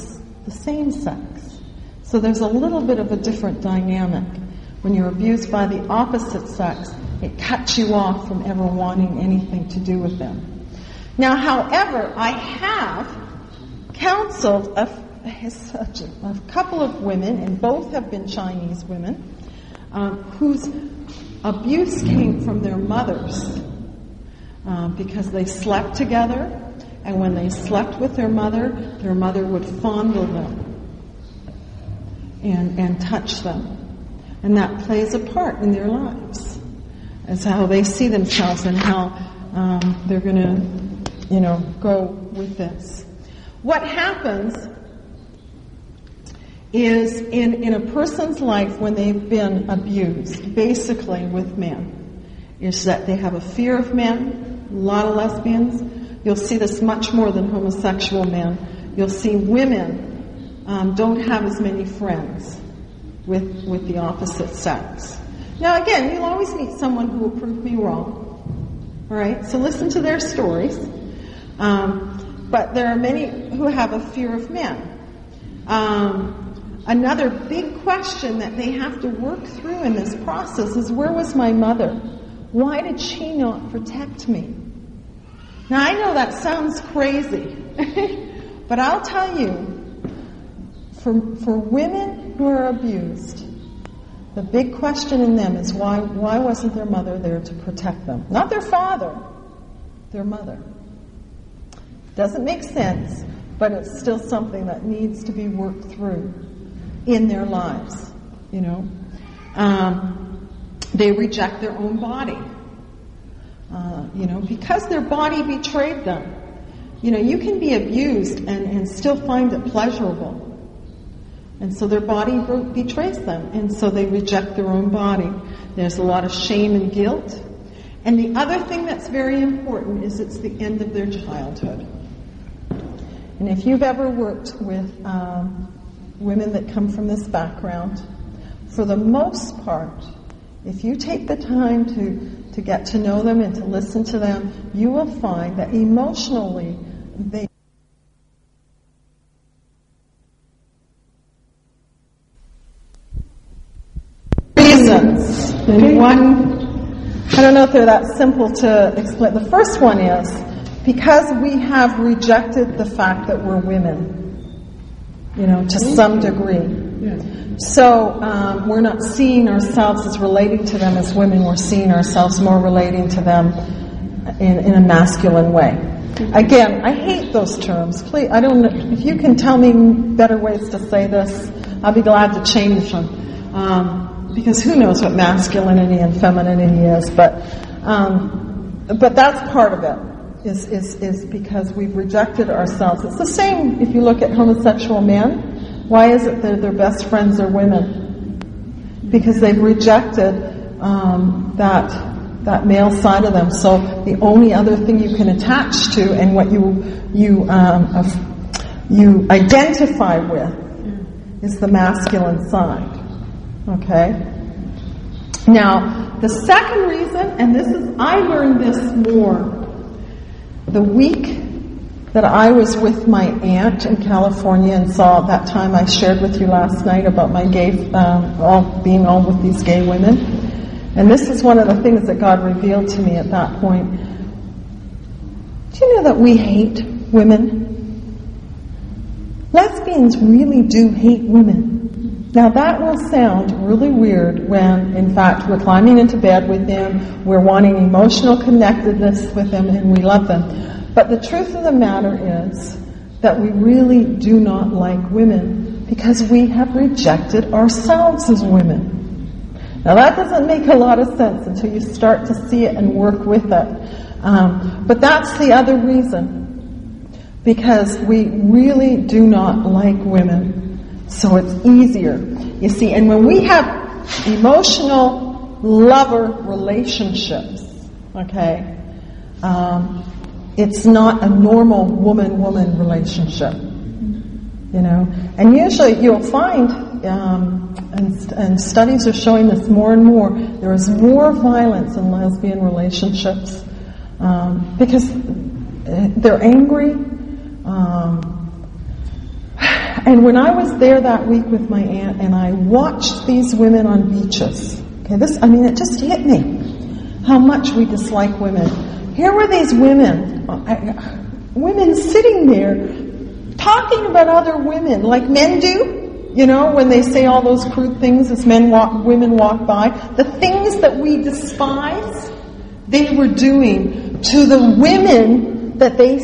the same sex. So there's a little bit of a different dynamic. When you're abused by the opposite sex, it cuts you off from ever wanting anything to do with them. Now, however, I have counseled a, a, a couple of women, and both have been Chinese women, um, whose abuse came from their mothers um, because they slept together, and when they slept with their mother, their mother would fondle them and, and touch them. And that plays a part in their lives as how they see themselves and how um, they're going to, you know, go with this. What happens is in, in a person's life when they've been abused, basically with men, is that they have a fear of men, a lot of lesbians. You'll see this much more than homosexual men. You'll see women um, don't have as many friends with, with the opposite sex. Now again, you'll always meet someone who will prove me wrong. Alright, so listen to their stories. Um, but there are many who have a fear of men. Um, Another big question that they have to work through in this process is where was my mother? Why did she not protect me? Now I know that sounds crazy, but I'll tell you, for, for women who are abused, the big question in them is why, why wasn't their mother there to protect them? Not their father, their mother. Doesn't make sense, but it's still something that needs to be worked through in their lives, you know. Um, they reject their own body, uh, you know, because their body betrayed them. You know, you can be abused and, and still find it pleasurable. And so their body betrays them, and so they reject their own body. There's a lot of shame and guilt. And the other thing that's very important is it's the end of their childhood. And if you've ever worked with um, women that come from this background, for the most part, if you take the time to, to get to know them and to listen to them, you will find that emotionally they one, I don't know if they're that simple to explain. The first one is because we have rejected the fact that we're women you know, to some degree. So um, we're not seeing ourselves as relating to them as women. We're seeing ourselves more relating to them in, in a masculine way. Again, I hate those terms. Please, I don't. If you can tell me better ways to say this, I'll be glad to change them. Um, because who knows what masculinity and femininity is? But um, but that's part of it is, is, is because we've rejected ourselves. It's the same if you look at homosexual men. Why is it that their best friends are women? Because they've rejected um, that that male side of them. So the only other thing you can attach to and what you you um, you identify with is the masculine side. Okay. Now the second reason, and this is I learned this more the week that I was with my aunt in California and saw that time I shared with you last night about my gay, um, all being all with these gay women. And this is one of the things that God revealed to me at that point. Do you know that we hate women? Lesbians really do hate women. Now that will sound really weird when, in fact, we're climbing into bed with them, we're wanting emotional connectedness with them, and we love them. But the truth of the matter is that we really do not like women because we have rejected ourselves as women. Now that doesn't make a lot of sense until you start to see it and work with it. Um, but that's the other reason. Because we really do not like women so it's easier. You see, and when we have emotional lover relationships, okay, um, it's not a normal woman-woman relationship. You know, and usually you'll find, um, and, and studies are showing this more and more, there is more violence in lesbian relationships um, because they're angry. Um, and when I was there that week with my aunt and I watched these women on beaches, okay, this, I mean, it just hit me how much we dislike women. Here were these women, women sitting there talking about other women like men do, you know, when they say all those crude things as men walk, women walk by. The things that we despise, they were doing to the women that they,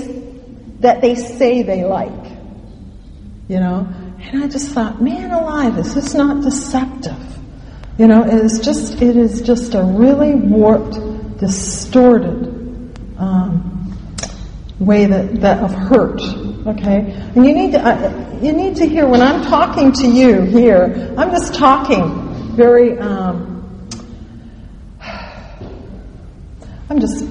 that they say they like you know. And I just thought, man alive, this is this not deceptive? You know, it is just, it is just a really warped, distorted um, way that, that of hurt Okay, and you need to uh, you need to hear when I'm talking to you here. I'm just talking very. Um, I'm just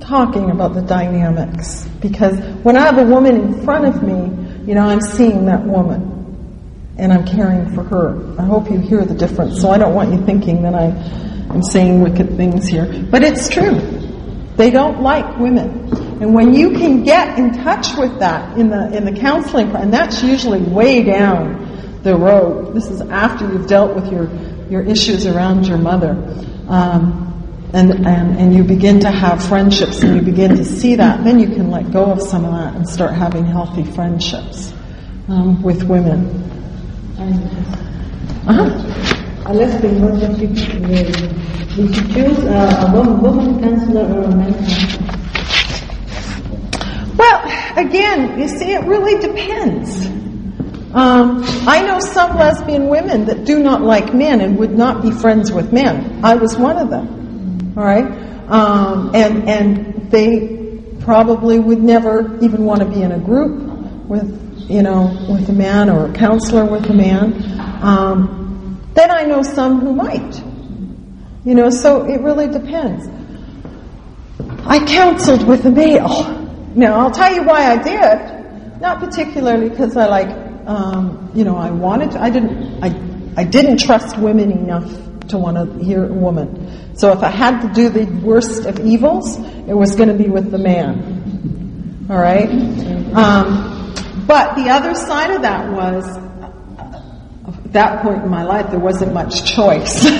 talking about the dynamics because when I have a woman in front of me, you know, I'm seeing that woman and I'm caring for her. I hope you hear the difference. So I don't want you thinking that I am saying wicked things here, but it's true. They don't like women. And when you can get in touch with that in the in the counseling, and that's usually way down the road. This is after you've dealt with your your issues around your mother, um, and and and you begin to have friendships, and you begin to see that. Then you can let go of some of that and start having healthy friendships um, with women. Uh-huh. A lesbian, what would you, would you choose a, a woman, woman counselor or a man counselor? Well, again, you see, it really depends. Um, I know some lesbian women that do not like men and would not be friends with men. I was one of them. All right, um, and and they probably would never even want to be in a group with you know with a man or a counselor with a man. Um, then I know some who might. You know, so it really depends. I counseled with a male. Now, I'll tell you why I did. Not particularly because I like, um, you know, I wanted to. I didn't. I, I didn't trust women enough to want to hear a woman. So if I had to do the worst of evils, it was going to be with the man. All right. Um, but the other side of that was, at that point in my life, there wasn't much choice. you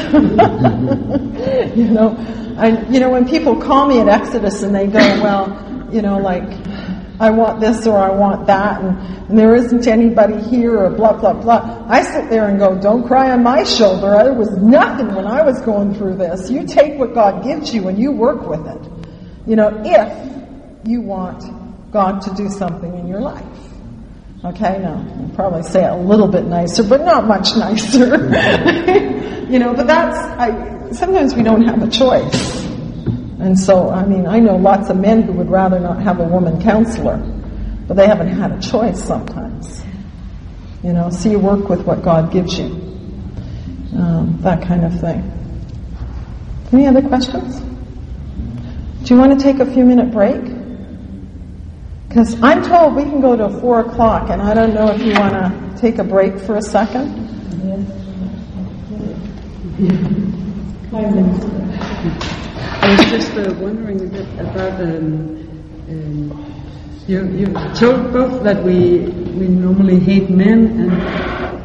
know, I, you know, when people call me at Exodus and they go, well, you know, like, I want this or I want that, and, and there isn't anybody here or blah, blah, blah. I sit there and go, don't cry on my shoulder. There was nothing when I was going through this. You take what God gives you and you work with it. You know, if you want God to do something in your life. Okay, now, I'll probably say it a little bit nicer, but not much nicer. you know, but that's, I, sometimes we don't have a choice. And so, I mean, I know lots of men who would rather not have a woman counselor, but they haven't had a choice sometimes. You know, so you work with what God gives you. Um, that kind of thing. Any other questions? Do you want to take a few minute break? Because I'm told we can go to 4 o'clock, and I don't know if you want to take a break for a second. I was just uh, wondering a bit about. Um, um, you, you told both that we we normally hate men and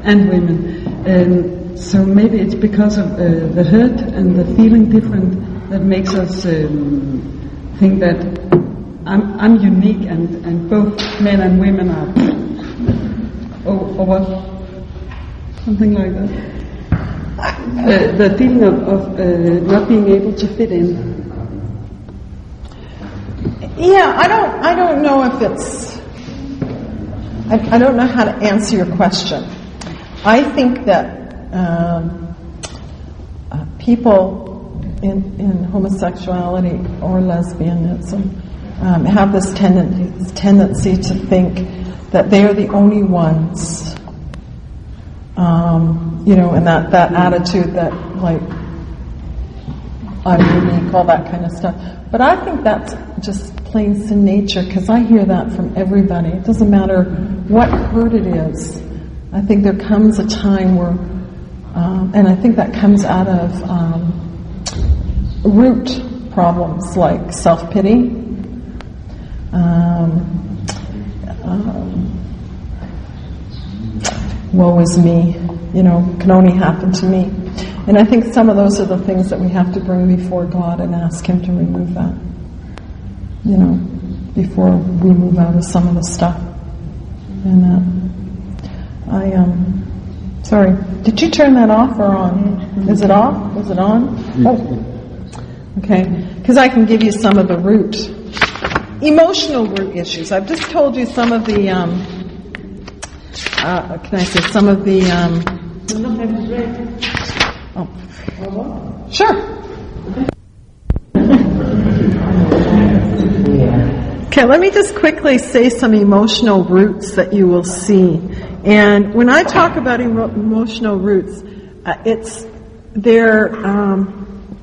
and women, and so maybe it's because of uh, the hurt and the feeling different that makes us um, think that I'm I'm unique and and both men and women are, or, or what, something like that. Uh, the feeling of, of uh, not being able to fit in. Yeah, I don't. I don't know if it's. I, I don't know how to answer your question. I think that um, uh, people in, in homosexuality or lesbianism um, have this tendency, tendency to think that they are the only ones um, you know, and that, that attitude that, like, I'm unique, all that kind of stuff. But I think that's just plain sin nature because I hear that from everybody. It doesn't matter what hurt it is. I think there comes a time where, um, and I think that comes out of um, root problems like self pity. Um, um woe is me, you know, can only happen to me. And I think some of those are the things that we have to bring before God and ask Him to remove that, you know, before we move out of some of the stuff. And uh, I, um, sorry, did you turn that off or on? Is it off? Is it on? Oh, okay. Because I can give you some of the root, emotional root issues. I've just told you some of the, um, uh, can I say some of the? Um, oh, sure. Okay, let me just quickly say some emotional roots that you will see. And when I talk about emo- emotional roots, uh, it's their um,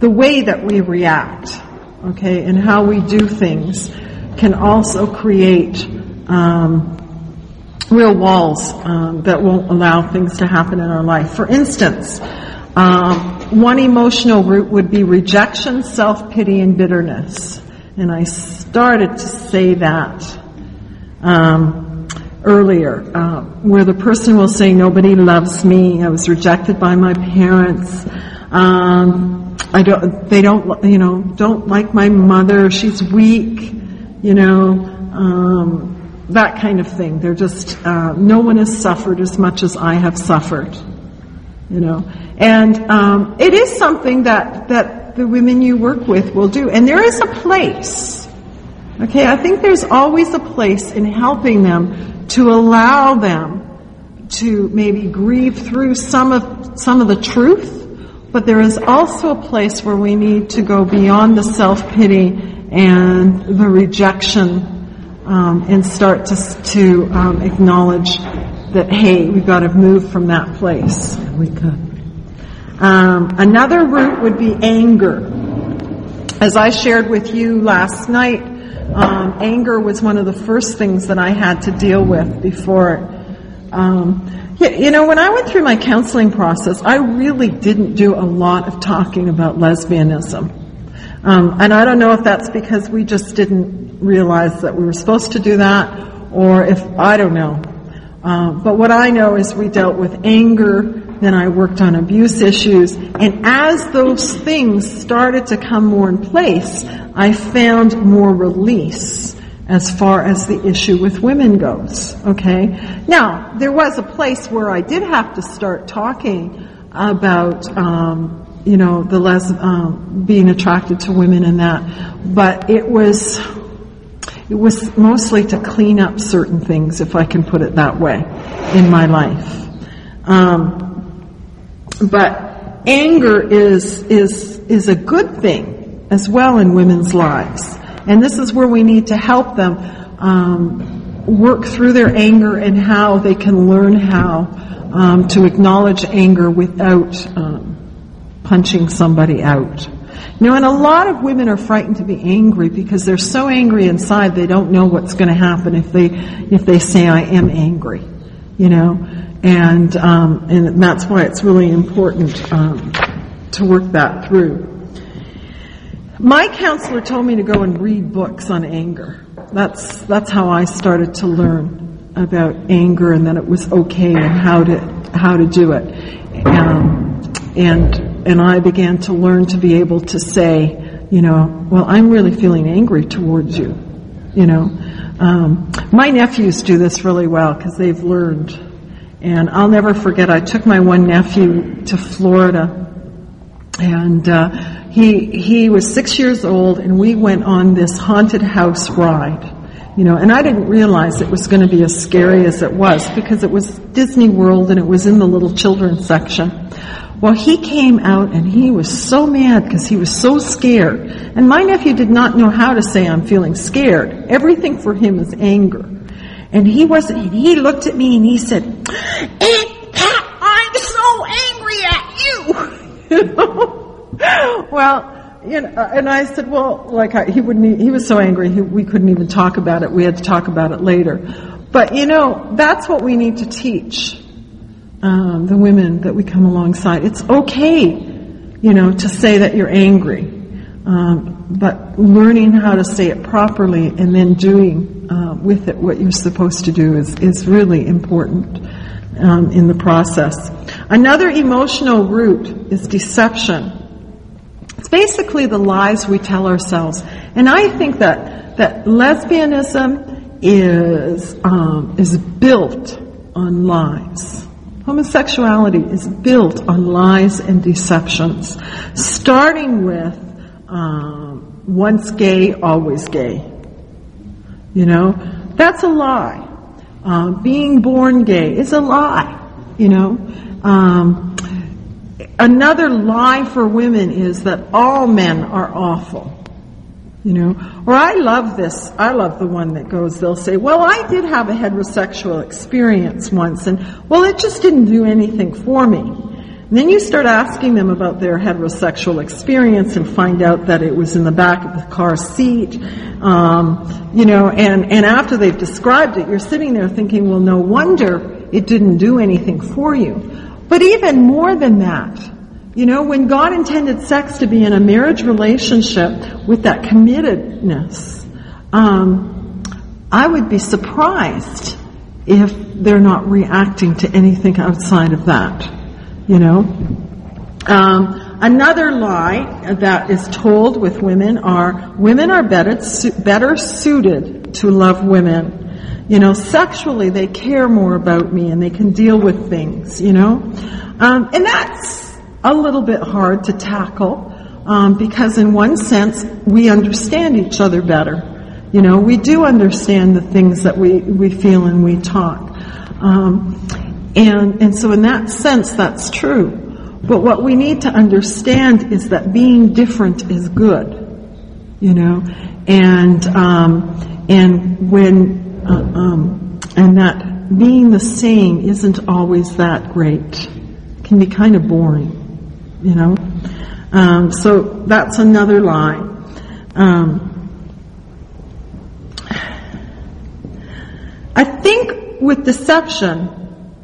the way that we react, okay, and how we do things can also create um, real walls um, that won't allow things to happen in our life. For instance, um, one emotional root would be rejection, self pity, and bitterness. And I started to say that um, earlier, uh, where the person will say, "Nobody loves me. I was rejected by my parents. Um, I don't. They don't. You know, don't like my mother. She's weak. You know." That kind of thing. They're just, uh, no one has suffered as much as I have suffered, you know. And um, it is something that, that the women you work with will do. And there is a place, okay, I think there's always a place in helping them to allow them to maybe grieve through some of, some of the truth, but there is also a place where we need to go beyond the self-pity and the rejection um, and start to, to um, acknowledge that, hey, we've got to move from that place. We could. Um, another root would be anger. As I shared with you last night, um, anger was one of the first things that I had to deal with before. Um, you, you know, when I went through my counseling process, I really didn't do a lot of talking about lesbianism. Um, and I don't know if that's because we just didn't realize that we were supposed to do that, or if I don't know. Um, but what I know is we dealt with anger, then I worked on abuse issues, and as those things started to come more in place, I found more release as far as the issue with women goes. Okay? Now, there was a place where I did have to start talking about um, you know, the less um, being attracted to women and that. But it was it was mostly to clean up certain things, if I can put it that way, in my life. Um, but anger is is is a good thing as well in women's lives, and this is where we need to help them um, work through their anger and how they can learn how um, to acknowledge anger without um, punching somebody out. Know, and a lot of women are frightened to be angry because they're so angry inside they don't know what's going to happen if they if they say I am angry. You know, and um, and that's why it's really important um, to work that through. My counselor told me to go and read books on anger. That's that's how I started to learn about anger and that it was okay and how to how to do it. Um, and and I began to learn to be able to say, you know, well, I'm really feeling angry towards you. You know, um, my nephews do this really well because they've learned. And I'll never forget. I took my one nephew to Florida, and uh, he he was six years old, and we went on this haunted house ride. You know, and I didn't realize it was going to be as scary as it was because it was Disney World and it was in the little children's section. Well, he came out and he was so mad because he was so scared. And my nephew did not know how to say, I'm feeling scared. Everything for him is anger. And he wasn't, and he looked at me and he said, Aunt Pat, I'm so angry at you. you know? well, you know, uh, and I said, well, like I, he wouldn't, he was so angry, he, we couldn't even talk about it. We had to talk about it later. But you know, that's what we need to teach um, the women that we come alongside. It's okay, you know, to say that you're angry, um, but learning how to say it properly and then doing uh, with it what you're supposed to do is is really important um, in the process. Another emotional root is deception. It's basically the lies we tell ourselves, and I think that that lesbianism is um, is built on lies. Homosexuality is built on lies and deceptions, starting with um, once gay, always gay. You know, that's a lie. Uh, being born gay is a lie. You know, um, another lie for women is that all men are awful. You know, or I love this. I love the one that goes, they'll say, well, I did have a heterosexual experience once and, well, it just didn't do anything for me. And then you start asking them about their heterosexual experience and find out that it was in the back of the car seat. Um, you know, and, and after they've described it, you're sitting there thinking, well, no wonder it didn't do anything for you. But even more than that, you know, when God intended sex to be in a marriage relationship with that committedness, um, I would be surprised if they're not reacting to anything outside of that. You know, um, another lie that is told with women are women are better better suited to love women. You know, sexually they care more about me and they can deal with things. You know, um, and that's a little bit hard to tackle um, because, in one sense, we understand each other better. You know, we do understand the things that we, we feel and we talk. Um, and, and so, in that sense, that's true. But what we need to understand is that being different is good. You know, and um, and when uh, um, and that being the same isn't always that great. It can be kind of boring you know. Um, so that's another lie. Um, I think with deception,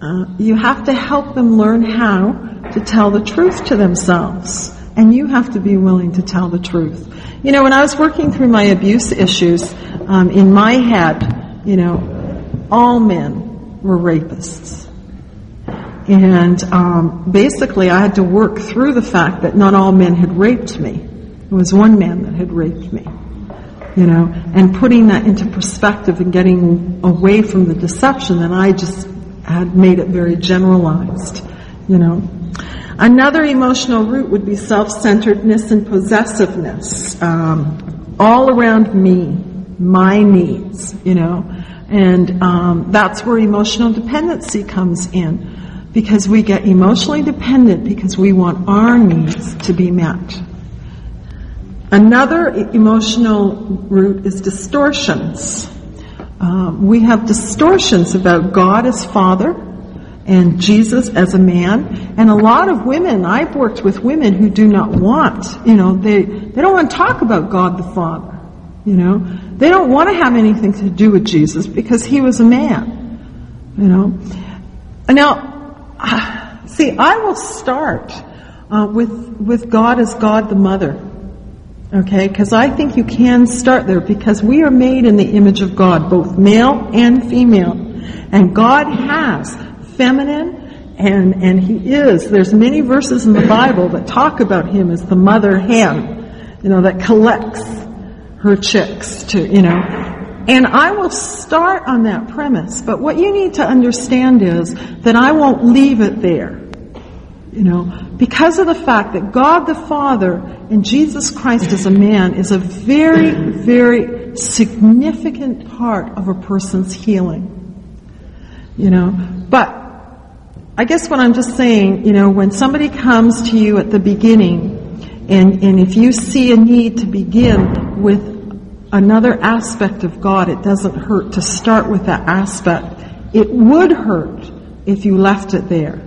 uh, you have to help them learn how to tell the truth to themselves. And you have to be willing to tell the truth. You know, when I was working through my abuse issues, um, in my head, you know, all men were rapists. And um, basically, I had to work through the fact that not all men had raped me. It was one man that had raped me. You know, and putting that into perspective and getting away from the deception that I just had made it very generalized. You know. Another emotional root would be self-centeredness and possessiveness. Um, all around me, my needs, you know. And um, that's where emotional dependency comes in because we get emotionally dependent because we want our needs to be met. Another emotional root is distortions. Um, we have distortions about God as Father and Jesus as a man. And a lot of women, I've worked with women who do not want, you know, they, they don't want to talk about God the Father. You know, they don't want to have anything to do with Jesus because he was a man. You know. Now, See, I will start uh, with with God as God the Mother. Okay, because I think you can start there because we are made in the image of God, both male and female, and God has feminine and and He is. There's many verses in the Bible that talk about Him as the mother hen, you know, that collects her chicks to you know and I will start on that premise, but what you need to understand is that I won't leave it there. You know, because of the fact that God the Father and Jesus Christ as a man is a very, very significant part of a person's healing. You know, but I guess what I'm just saying, you know, when somebody comes to you at the beginning and, and if you see a need to begin with another aspect of God, it doesn't hurt to start with that aspect. It would hurt if you left it there.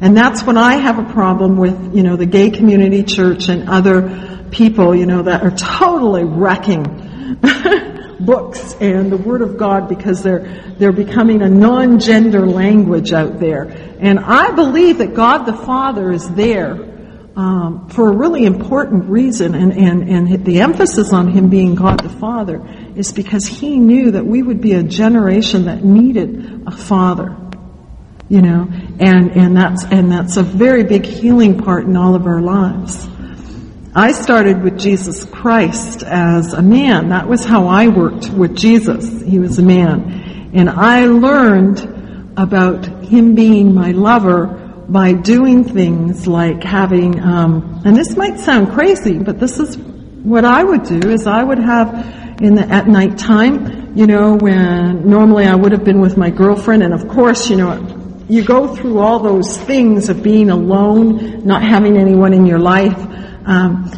And that's when I have a problem with, you know, the gay community church and other people, you know, that are totally wrecking books and the Word of God because they're, they're becoming a non-gender language out there. And I believe that God the Father is there um, for a really important reason, and, and, and the emphasis on him being God the Father is because he knew that we would be a generation that needed a father you know, and, and that's, and that's a very big healing part in all of our lives. I started with Jesus Christ as a man. That was how I worked with Jesus. He was a man. And I learned about him being my lover by doing things like having, um, and this might sound crazy, but this is what I would do is I would have in the, at night time, you know, when normally I would have been with my girlfriend and of course, you know, you go through all those things of being alone, not having anyone in your life. Um,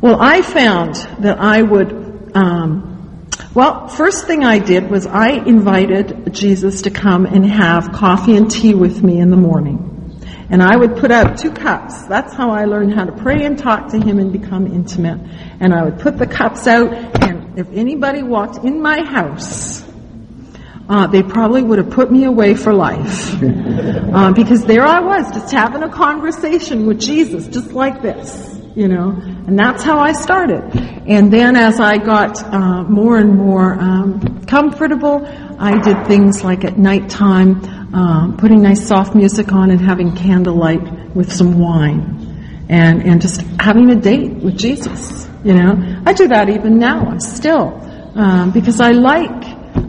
Well, I found that I would, um, well, first thing I did was I invited Jesus to come and have coffee and tea with me in the morning. And I would put out two cups. That's how I learned how to pray and talk to him and become intimate. And I would put the cups out, and if anybody walked in my house, uh, they probably would have put me away for life. uh, because there I was, just having a conversation with Jesus, just like this, you know. And that's how I started. And then as I got uh, more and more um, comfortable, I did things like at nighttime, um, putting nice soft music on and having candlelight with some wine, and and just having a date with Jesus. You know, I do that even now, still, um, because I like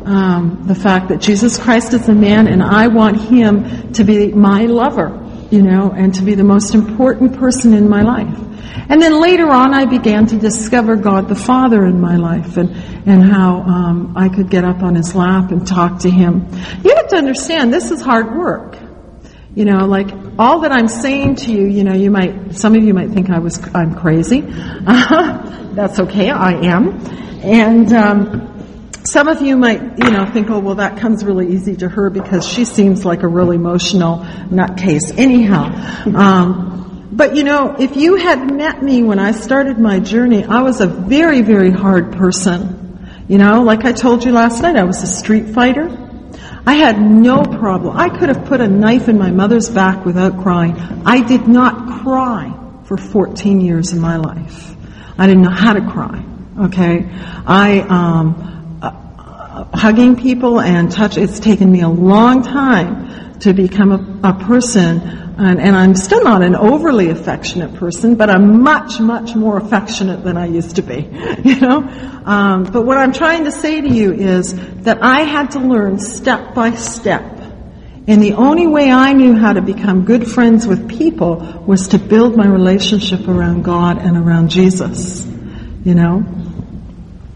um, the fact that Jesus Christ is a man, and I want him to be my lover. You know, and to be the most important person in my life. And then later on, I began to discover God the Father in my life and, and how um, I could get up on his lap and talk to him. You have to understand, this is hard work. You know, like all that I'm saying to you, you know, you might, some of you might think I was, I'm crazy. that's okay, I am. And, um, some of you might, you know, think, oh, well, that comes really easy to her because she seems like a real emotional nutcase. Anyhow, um, but you know, if you had met me when I started my journey, I was a very, very hard person. You know, like I told you last night, I was a street fighter. I had no problem. I could have put a knife in my mother's back without crying. I did not cry for 14 years in my life. I didn't know how to cry. Okay, I um, hugging people and touch, it's taken me a long time to become a, a person, and, and, I'm still not an overly affectionate person, but I'm much, much more affectionate than I used to be, you know? Um, but what I'm trying to say to you is that I had to learn step by step. And the only way I knew how to become good friends with people was to build my relationship around God and around Jesus, you know?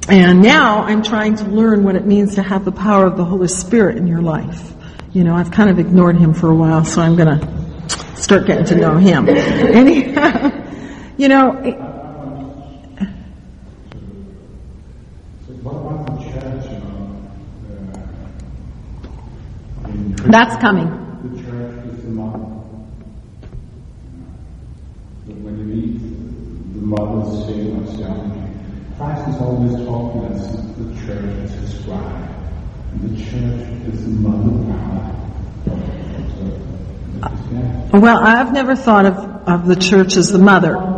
And now I'm trying to learn what it means to have the power of the Holy Spirit in your life. You know, I've kind of ignored him for a while, so I'm going to start getting to know him. Anyhow, you know, that's coming. The church is the mother. When you meet the saying of theology, Christ is always talking as the church as his bride. And the church is the mother power. Well, I've never thought of, of the church as the mother.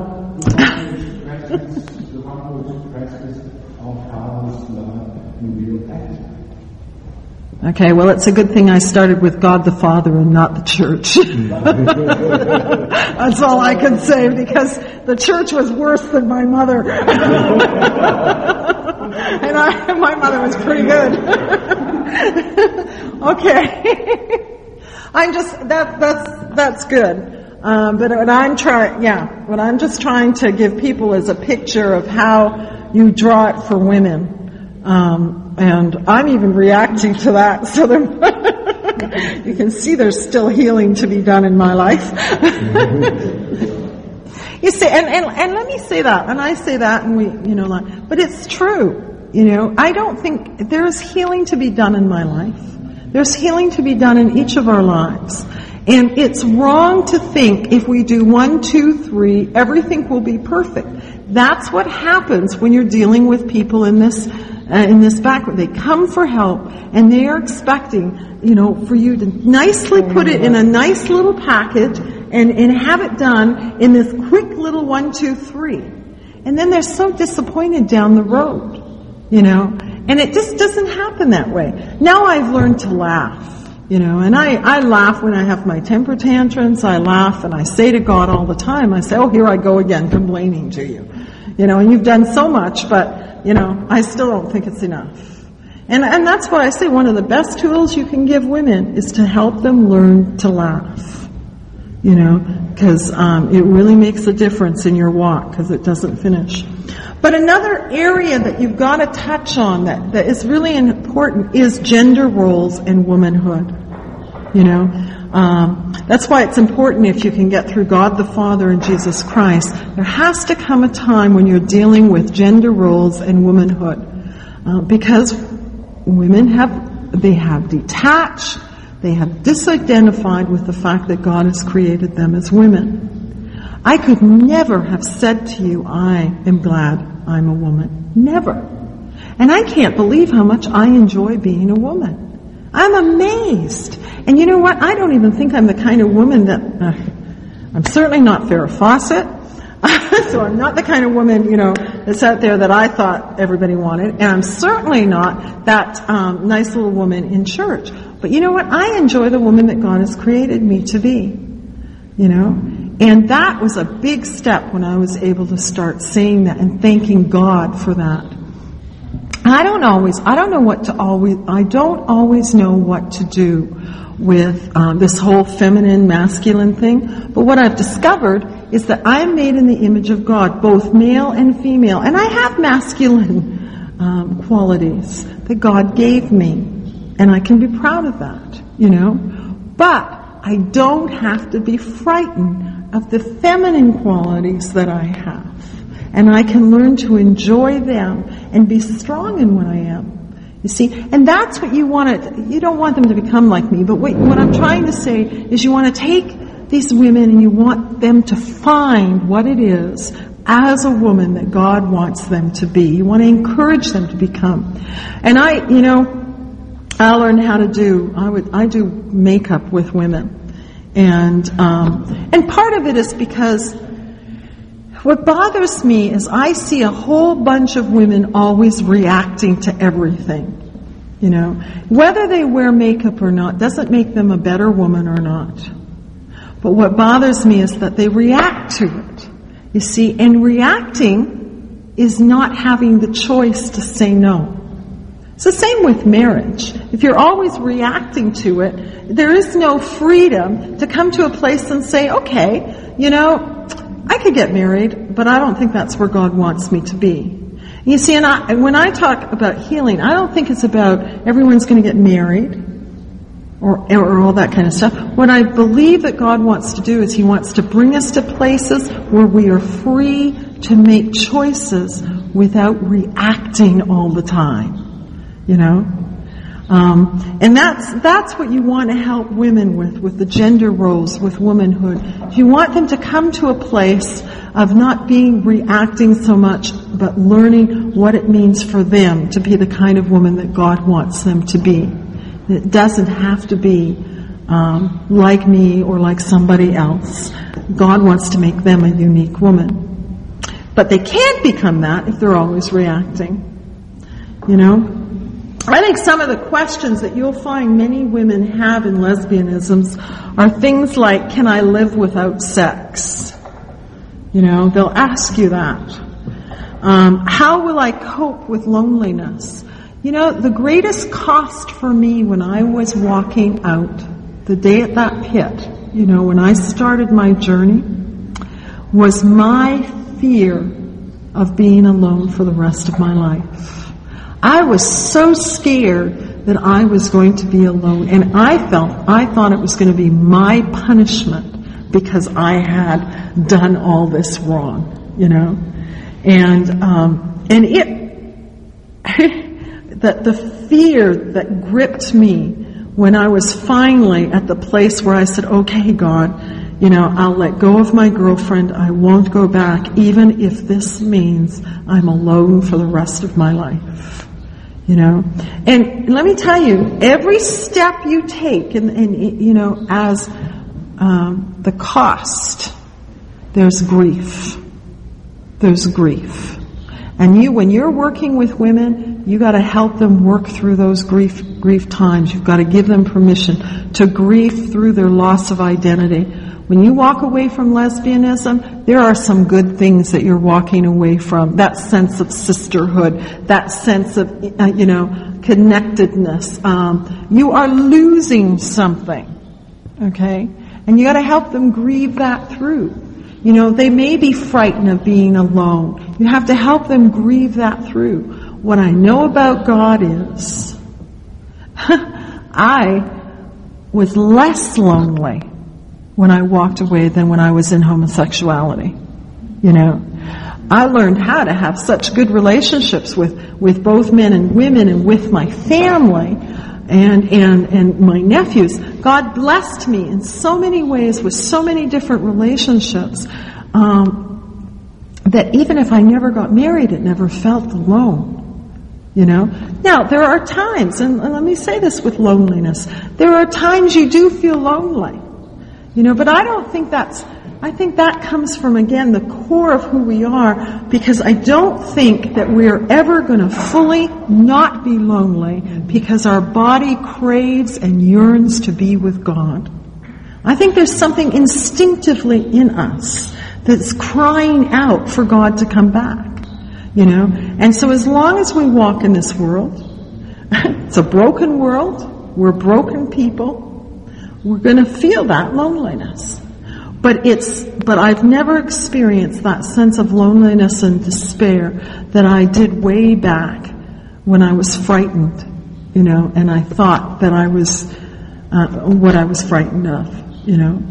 Okay, well, it's a good thing I started with God the Father and not the church. That's all I can say because the church was worse than my mother. and I, my mother was pretty good. okay. I'm just, that, that's, that's good. Um, but what I'm trying, yeah, what I'm just trying to give people is a picture of how you draw it for women. Um, and I'm even reacting to that. So you can see there's still healing to be done in my life. you see, and, and, and let me say that, and I say that, and we, you know, like, but it's true. You know, I don't think there's healing to be done in my life. There's healing to be done in each of our lives. And it's wrong to think if we do one, two, three, everything will be perfect. That's what happens when you're dealing with people in this uh, in this background. They come for help and they are expecting, you know, for you to nicely put it in a nice little package and, and have it done in this quick little one, two, three. And then they're so disappointed down the road, you know, and it just doesn't happen that way. Now I've learned to laugh. You know, and I, I laugh when I have my temper tantrums. I laugh and I say to God all the time, I say, oh, here I go again complaining to you. You know, and you've done so much, but you know, I still don't think it's enough. And, and that's why I say one of the best tools you can give women is to help them learn to laugh. You know, because um, it really makes a difference in your walk because it doesn't finish. But another area that you've got to touch on that, that is really important is gender roles and womanhood. You know, um, that's why it's important if you can get through God the Father and Jesus Christ. There has to come a time when you're dealing with gender roles and womanhood, uh, because women have they have detached, they have disidentified with the fact that God has created them as women. I could never have said to you, I am glad I'm a woman. Never. And I can't believe how much I enjoy being a woman. I'm amazed. And you know what? I don't even think I'm the kind of woman that, uh, I'm certainly not Farrah Fawcett. so I'm not the kind of woman, you know, that's out there that I thought everybody wanted. And I'm certainly not that um, nice little woman in church. But you know what? I enjoy the woman that God has created me to be. You know? And that was a big step when I was able to start saying that and thanking God for that. I don't always, I don't know what to always, I don't always know what to do with um, this whole feminine, masculine thing. But what I've discovered is that I am made in the image of God, both male and female. And I have masculine um, qualities that God gave me. And I can be proud of that, you know. But I don't have to be frightened of the feminine qualities that I have. And I can learn to enjoy them and be strong in what I am. You see, and that's what you want to, you don't want them to become like me, but what, what I'm trying to say is you want to take these women and you want them to find what it is as a woman that God wants them to be. You want to encourage them to become. And I, you know, I learned how to do, I would, I do makeup with women. And, um, and part of it is because what bothers me is I see a whole bunch of women always reacting to everything. You know, whether they wear makeup or not doesn't make them a better woman or not. But what bothers me is that they react to it. You see, and reacting is not having the choice to say no. It's the same with marriage. If you're always reacting to it, there is no freedom to come to a place and say, okay, you know, I could get married, but I don't think that's where God wants me to be. You see, and I, when I talk about healing, I don't think it's about everyone's going to get married or, or all that kind of stuff. What I believe that God wants to do is He wants to bring us to places where we are free to make choices without reacting all the time. You know? Um, and that's that's what you want to help women with, with the gender roles, with womanhood. You want them to come to a place of not being reacting so much, but learning what it means for them to be the kind of woman that God wants them to be. It doesn't have to be um, like me or like somebody else. God wants to make them a unique woman. But they can't become that if they're always reacting. You know? I think some of the questions that you'll find many women have in lesbianisms are things like, can I live without sex? You know, they'll ask you that. Um, how will I cope with loneliness? You know, the greatest cost for me when I was walking out the day at that pit, you know, when I started my journey, was my fear of being alone for the rest of my life. I was so scared that I was going to be alone. And I felt, I thought it was going to be my punishment because I had done all this wrong, you know? And, um, and it, that the fear that gripped me when I was finally at the place where I said, okay, God, you know, I'll let go of my girlfriend. I won't go back, even if this means I'm alone for the rest of my life. You know, and let me tell you, every step you take, and, and you know, as um, the cost, there's grief. There's grief, and you, when you're working with women, you got to help them work through those grief grief times. You've got to give them permission to grieve through their loss of identity when you walk away from lesbianism, there are some good things that you're walking away from. That sense of sisterhood, that sense of, uh, you know, connectedness. Um, you are losing something. Okay? And you gotta help them grieve that through. You know, they may be frightened of being alone. You have to help them grieve that through. What I know about God is, I was less lonely when I walked away than when I was in homosexuality. You know, I learned how to have such good relationships with, with both men and women and with my family and, and, and my nephews. God blessed me in so many ways with so many different relationships. Um, that even if I never got married, it never felt alone. You know? Now, there are times, and let me say this with loneliness, there are times you do feel lonely. You know, but I don't think that's, I think that comes from, again, the core of who we are, because I don't think that we're ever going to fully not be lonely because our body craves and yearns to be with God. I think there's something instinctively in us that's crying out for God to come back. You know? And so as long as we walk in this world, it's a broken world, we're broken people, we're going to feel that loneliness. But it's, but I've never experienced that sense of loneliness and despair that I did way back when I was frightened, you know, and I thought that I was, uh, what I was frightened of, you know.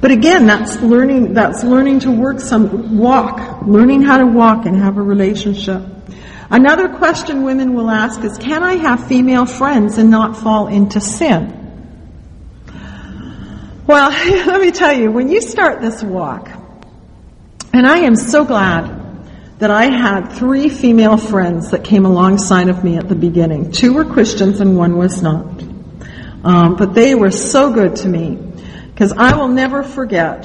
But again, that's learning, that's learning to work some, walk, learning how to walk and have a relationship. Another question women will ask is, can I have female friends and not fall into sin? Well, let me tell you, when you start this walk, and I am so glad that I had three female friends that came alongside of me at the beginning. Two were Christians and one was not. Um, but they were so good to me because I will never forget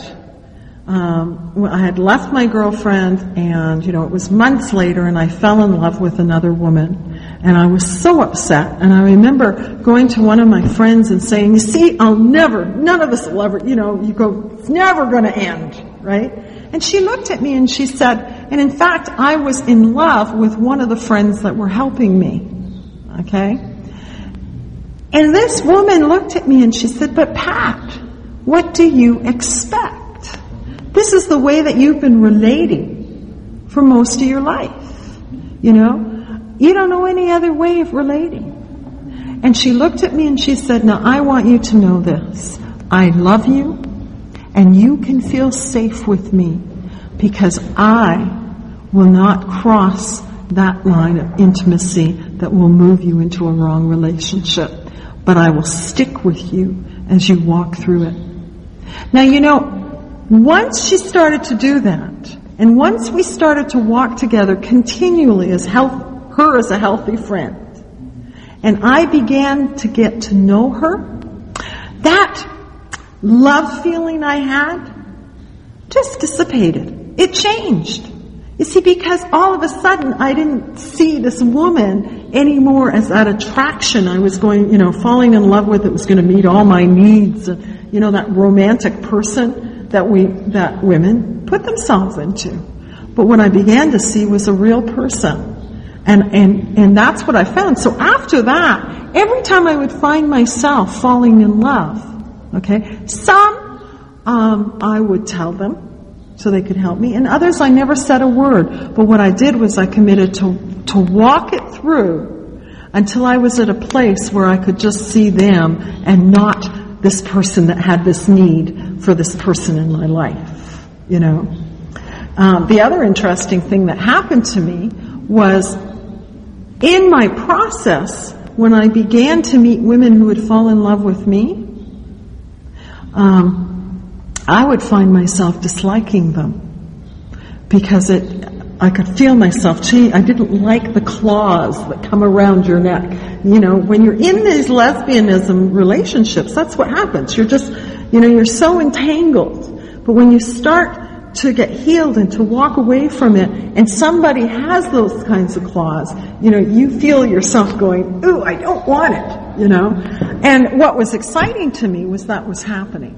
um, I had left my girlfriend, and you know it was months later, and I fell in love with another woman, and I was so upset. And I remember going to one of my friends and saying, "You see, I'll never, none of us will ever, you know, you go, it's never going to end, right?" And she looked at me and she said, and in fact, I was in love with one of the friends that were helping me, okay. And this woman looked at me and she said, "But Pat, what do you expect?" This is the way that you've been relating for most of your life. You know? You don't know any other way of relating. And she looked at me and she said, Now I want you to know this. I love you and you can feel safe with me because I will not cross that line of intimacy that will move you into a wrong relationship. But I will stick with you as you walk through it. Now you know, once she started to do that, and once we started to walk together continually as health, her as a healthy friend, and I began to get to know her, that love feeling I had just dissipated. It changed. You see, because all of a sudden I didn't see this woman anymore as that attraction I was going, you know, falling in love with that was going to meet all my needs. You know, that romantic person that we, that women put themselves into. But what I began to see was a real person. And, and, and that's what I found. So after that, every time I would find myself falling in love, okay, some, um, I would tell them so they could help me, and others I never said a word. But what I did was I committed to, to walk it through until I was at a place where I could just see them and not this person that had this need for this person in my life, you know. Um, the other interesting thing that happened to me was in my process, when I began to meet women who would fall in love with me, um, I would find myself disliking them because it, I could feel myself change. I didn't like the claws that come around your neck. You know, when you're in these lesbianism relationships, that's what happens. You're just you know, you're so entangled. But when you start to get healed and to walk away from it, and somebody has those kinds of claws, you know, you feel yourself going, ooh, I don't want it, you know. And what was exciting to me was that was happening.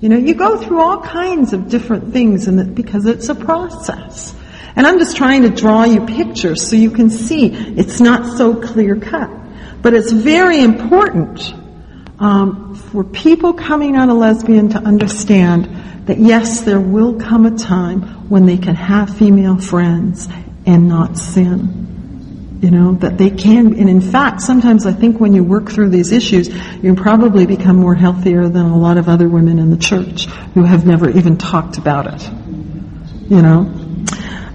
You know, you go through all kinds of different things and because it's a process. And I'm just trying to draw you pictures so you can see it's not so clear cut. But it's very important um, for people coming out of lesbian to understand that yes, there will come a time when they can have female friends and not sin. You know, that they can, and in fact, sometimes I think when you work through these issues, you probably become more healthier than a lot of other women in the church who have never even talked about it. You know?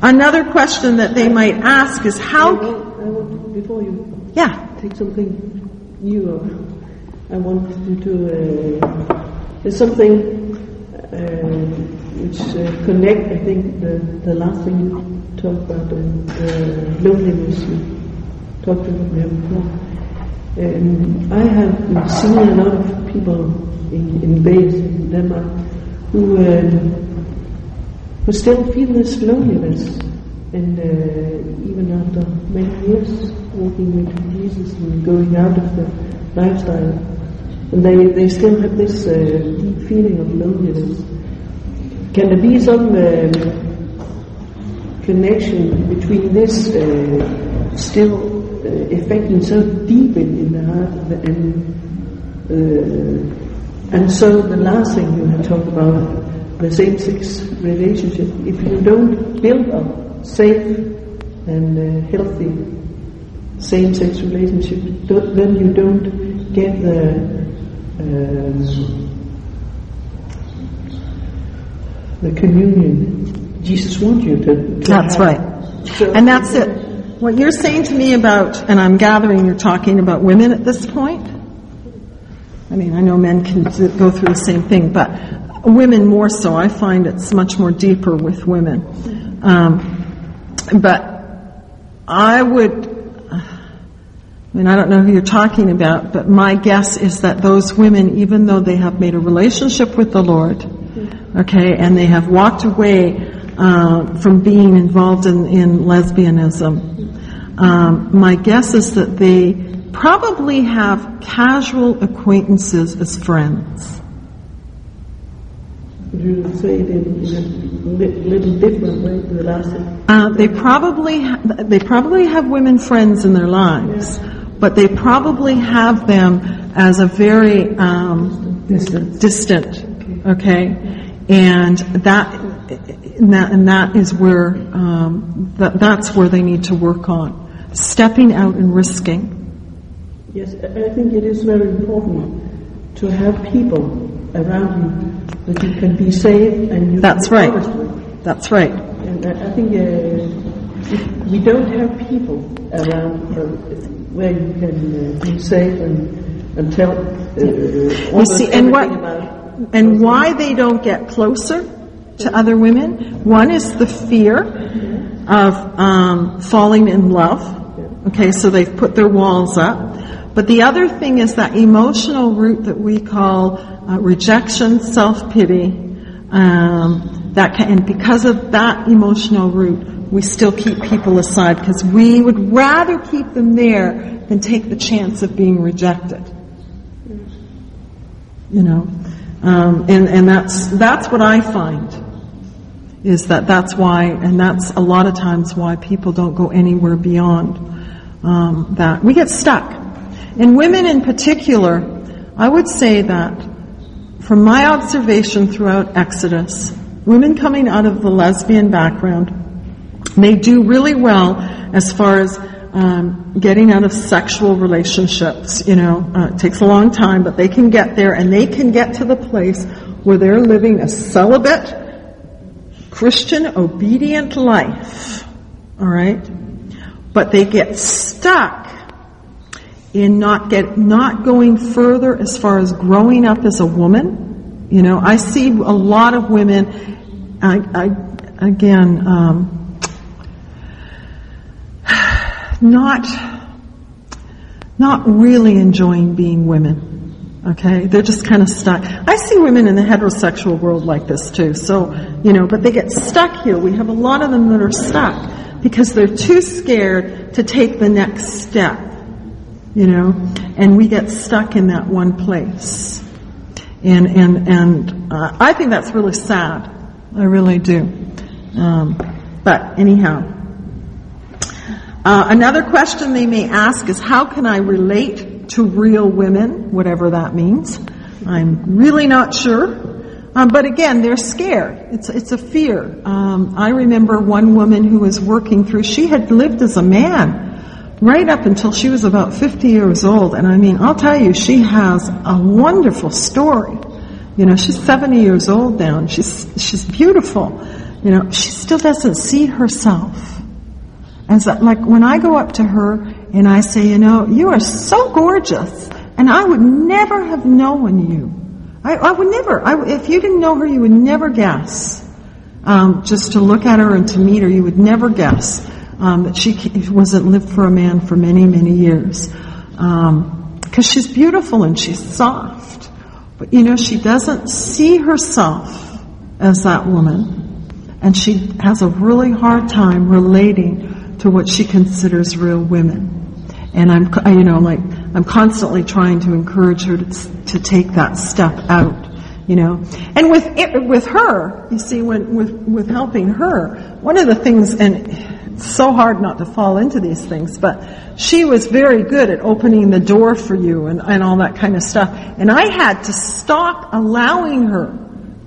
Another question that they might ask is I how, want, I want, before you yeah, take something new I want you to, uh, something uh, which uh, connect, I think, the, the last thing you talked about, the, the loneliness you talked about before. Um, I have seen a lot of people in, in base in Denmark who, um, who still feel this loneliness and uh, even after many years walking with Jesus and going out of the lifestyle, and they, they still have this uh, deep feeling of loneliness. Can there be some um, connection between this uh, still uh, affecting so deep in, in the heart and uh, and so the last thing you had talked about the same-sex relationship. If you don't build a safe and uh, healthy same-sex relationship, th- then you don't get the the communion Jesus wants you to. to That's right. So- And that's it. What you're saying to me about, and I'm gathering you're talking about women at this point. I mean, I know men can go through the same thing, but women more so. I find it's much more deeper with women. Um, but I would, mean, I don't know who you're talking about, but my guess is that those women, even though they have made a relationship with the Lord, okay, and they have walked away uh, from being involved in, in lesbianism, um, my guess is that they probably have casual acquaintances as friends. You say it in, in a little different way to the last? Uh, they probably ha- they probably have women friends in their lives, but they probably have them as a very um, Distant. distant. Okay, and that and that, and that is where um, that, that's where they need to work on stepping out and risking. Yes, I I think it is very important to have people around you that you can be safe and you That's right. That's right. And I I think uh, we don't have people around uh, where you can uh, be safe and, and tell uh, You see, and what, and why they don't get closer to other women? One is the fear of um, falling in love. Okay, so they've put their walls up. But the other thing is that emotional root that we call uh, rejection, self-pity. Um, that can, and because of that emotional root, we still keep people aside because we would rather keep them there than take the chance of being rejected. You know? Um, and and that's that's what I find is that that's why and that's a lot of times why people don't go anywhere beyond um, that. We get stuck. And women in particular I would say that from my observation throughout Exodus women coming out of the lesbian background they do really well as far as um, getting out of sexual relationships. You know, uh, it takes a long time, but they can get there and they can get to the place where they're living a celibate, Christian, obedient life. All right, but they get stuck in not get not going further as far as growing up as a woman. You know, I see a lot of women. I, I again. Um, not not really enjoying being women. Okay, they're just kind of stuck. I see women in the heterosexual world like this too. So you know, but they get stuck here. We have a lot of them that are stuck because they're too scared to take the next step. You know, and we get stuck in that one place. And and and uh, I think that's really sad. I really do. Um, but anyhow, uh, another question they may ask is how can I relate to real women, whatever that means. I'm really not sure. Um, but again, they're scared. It's, it's a fear. Um, I remember one woman who was working through, she had lived as a man right up until she was about 50 years old. And I mean, I'll tell you, she has a wonderful story. You know, she's 70 years old now and she's, she's beautiful. You know, she still doesn't see herself as a, like when I go up to her and I say, you know, you are so gorgeous and I would never have known you. I, I would never, I, if you didn't know her, you would never guess. Um, just to look at her and to meet her, you would never guess um, that she wasn't lived for a man for many, many years. Because um, she's beautiful and she's soft. But you know, she doesn't see herself as that woman. And she has a really hard time relating to what she considers real women. And I'm, you know, like, I'm constantly trying to encourage her to, to take that step out you know. And with it, with her, you see, when with with helping her, one of the things, and it's so hard not to fall into these things, but she was very good at opening the door for you and, and all that kind of stuff. And I had to stop allowing her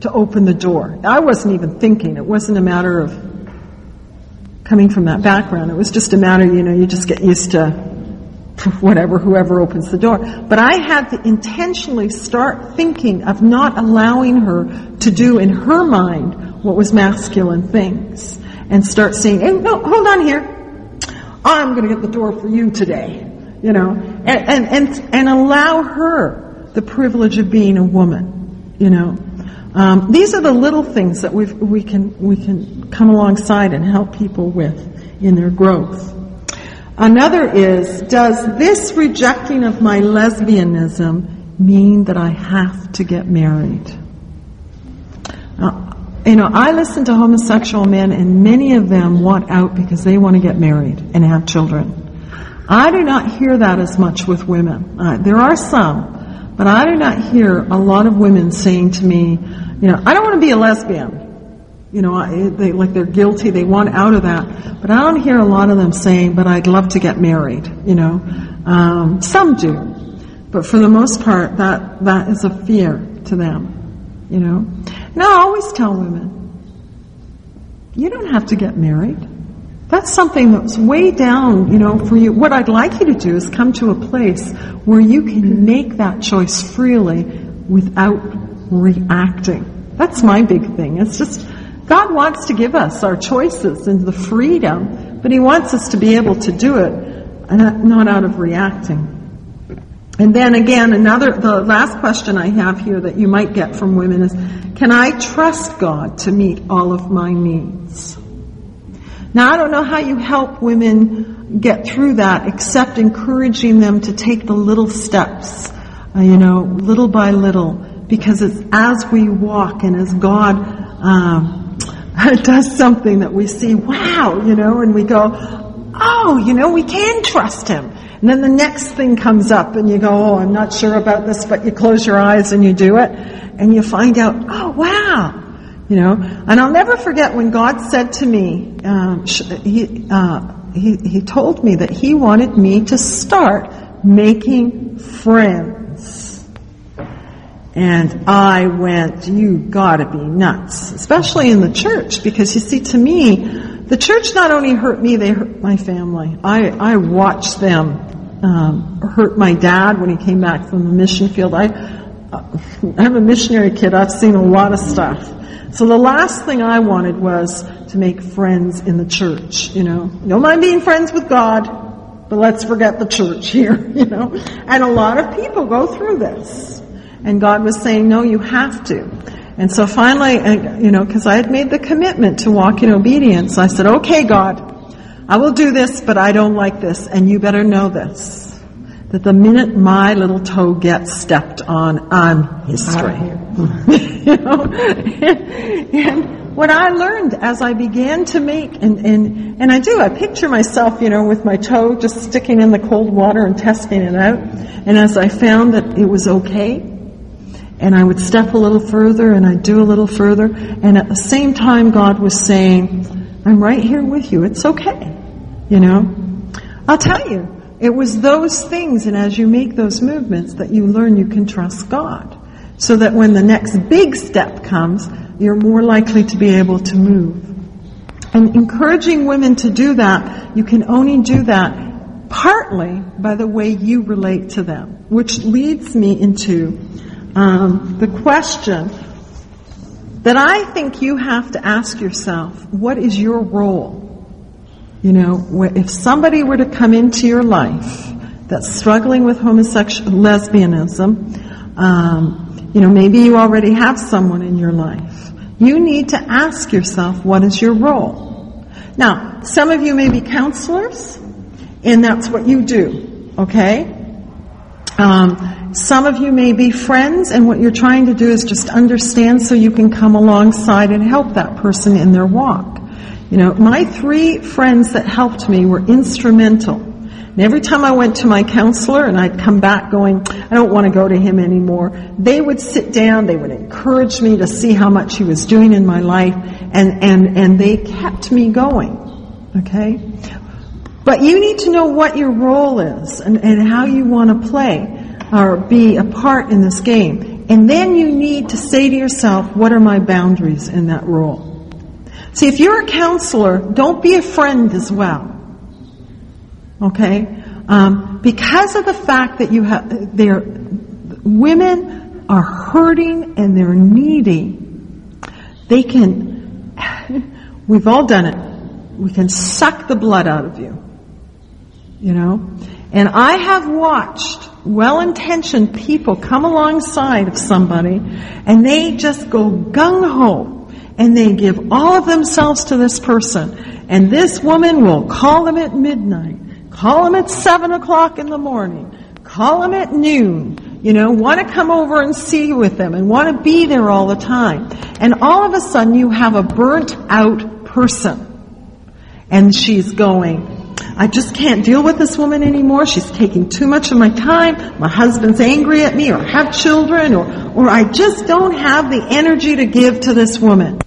to open the door. I wasn't even thinking. It wasn't a matter of coming from that background. It was just a matter, you know, you just get used to whatever, whoever opens the door. But I had to intentionally start thinking of not allowing her to do in her mind what was masculine things. And start saying, hey, no, hold on here. I'm going to get the door for you today. You know, and, and, and, and allow her the privilege of being a woman. You know, um, these are the little things that we we can we can come alongside and help people with in their growth. Another is, does this rejecting of my lesbianism mean that I have to get married? You know, I listen to homosexual men and many of them want out because they want to get married and have children. I do not hear that as much with women. Uh, there are some, but I do not hear a lot of women saying to me, you know, I don't want to be a lesbian. You know, they, like they're guilty, they want out of that. But I don't hear a lot of them saying, but I'd love to get married, you know. Um, some do. But for the most part, that, that is a fear to them, you know. And I always tell women, you don't have to get married. That's something that's way down, you know, for you. What I'd like you to do is come to a place where you can make that choice freely without reacting. That's my big thing. It's just, God wants to give us our choices and the freedom, but He wants us to be able to do it, not out of reacting. And then again, another, the last question I have here that you might get from women is, can I trust God to meet all of my needs? Now I don't know how you help women get through that except encouraging them to take the little steps, uh, you know, little by little, because it's as we walk and as God, um, does something that we see, wow, you know, and we go, oh, you know, we can trust him. And then the next thing comes up and you go, oh, I'm not sure about this, but you close your eyes and you do it and you find out, oh, wow. You know, and I'll never forget when God said to me, um, he, uh, he, he told me that he wanted me to start making friends. And I went, you gotta be nuts. Especially in the church, because you see, to me, the church not only hurt me, they hurt my family. I, I watched them um, hurt my dad when he came back from the mission field. I, uh, I'm a missionary kid. I've seen a lot of stuff. So the last thing I wanted was to make friends in the church, you know. Don't mind being friends with God, but let's forget the church here, you know. And a lot of people go through this. And God was saying, no, you have to. And so finally, uh, you know, because I had made the commitment to walk in obedience, I said, okay, God, I will do this, but I don't like this, and you better know this. That the minute my little toe gets stepped on, I'm history. you know? and what I learned as I began to make, and, and, and I do, I picture myself, you know, with my toe just sticking in the cold water and testing it out. And as I found that it was okay, and I would step a little further and I'd do a little further. And at the same time, God was saying, I'm right here with you. It's okay. You know? I'll tell you, it was those things and as you make those movements that you learn you can trust God. So that when the next big step comes, you're more likely to be able to move. And encouraging women to do that, you can only do that partly by the way you relate to them, which leads me into um, the question that I think you have to ask yourself: What is your role? You know, if somebody were to come into your life that's struggling with homosexual lesbianism, um, you know, maybe you already have someone in your life. You need to ask yourself, what is your role? Now, some of you may be counselors, and that's what you do, okay? Um, some of you may be friends, and what you're trying to do is just understand so you can come alongside and help that person in their walk. You know, my three friends that helped me were instrumental. And every time I went to my counselor and I'd come back going, I don't want to go to him anymore, they would sit down, they would encourage me to see how much he was doing in my life, and, and, and they kept me going. Okay? But you need to know what your role is and, and how you want to play or be a part in this game. And then you need to say to yourself, what are my boundaries in that role? See, if you're a counselor, don't be a friend as well. Okay? Um, because of the fact that you have, they're, women are hurting and they're needy, they can, we've all done it, we can suck the blood out of you. You know? And I have watched well-intentioned people come alongside of somebody and they just go gung-ho and they give all of themselves to this person. And this woman will call them at midnight, call them at seven o'clock in the morning, call them at noon, you know, want to come over and see with them and want to be there all the time. And all of a sudden you have a burnt out person. And she's going, I just can't deal with this woman anymore. She's taking too much of my time. My husband's angry at me or have children or, or I just don't have the energy to give to this woman.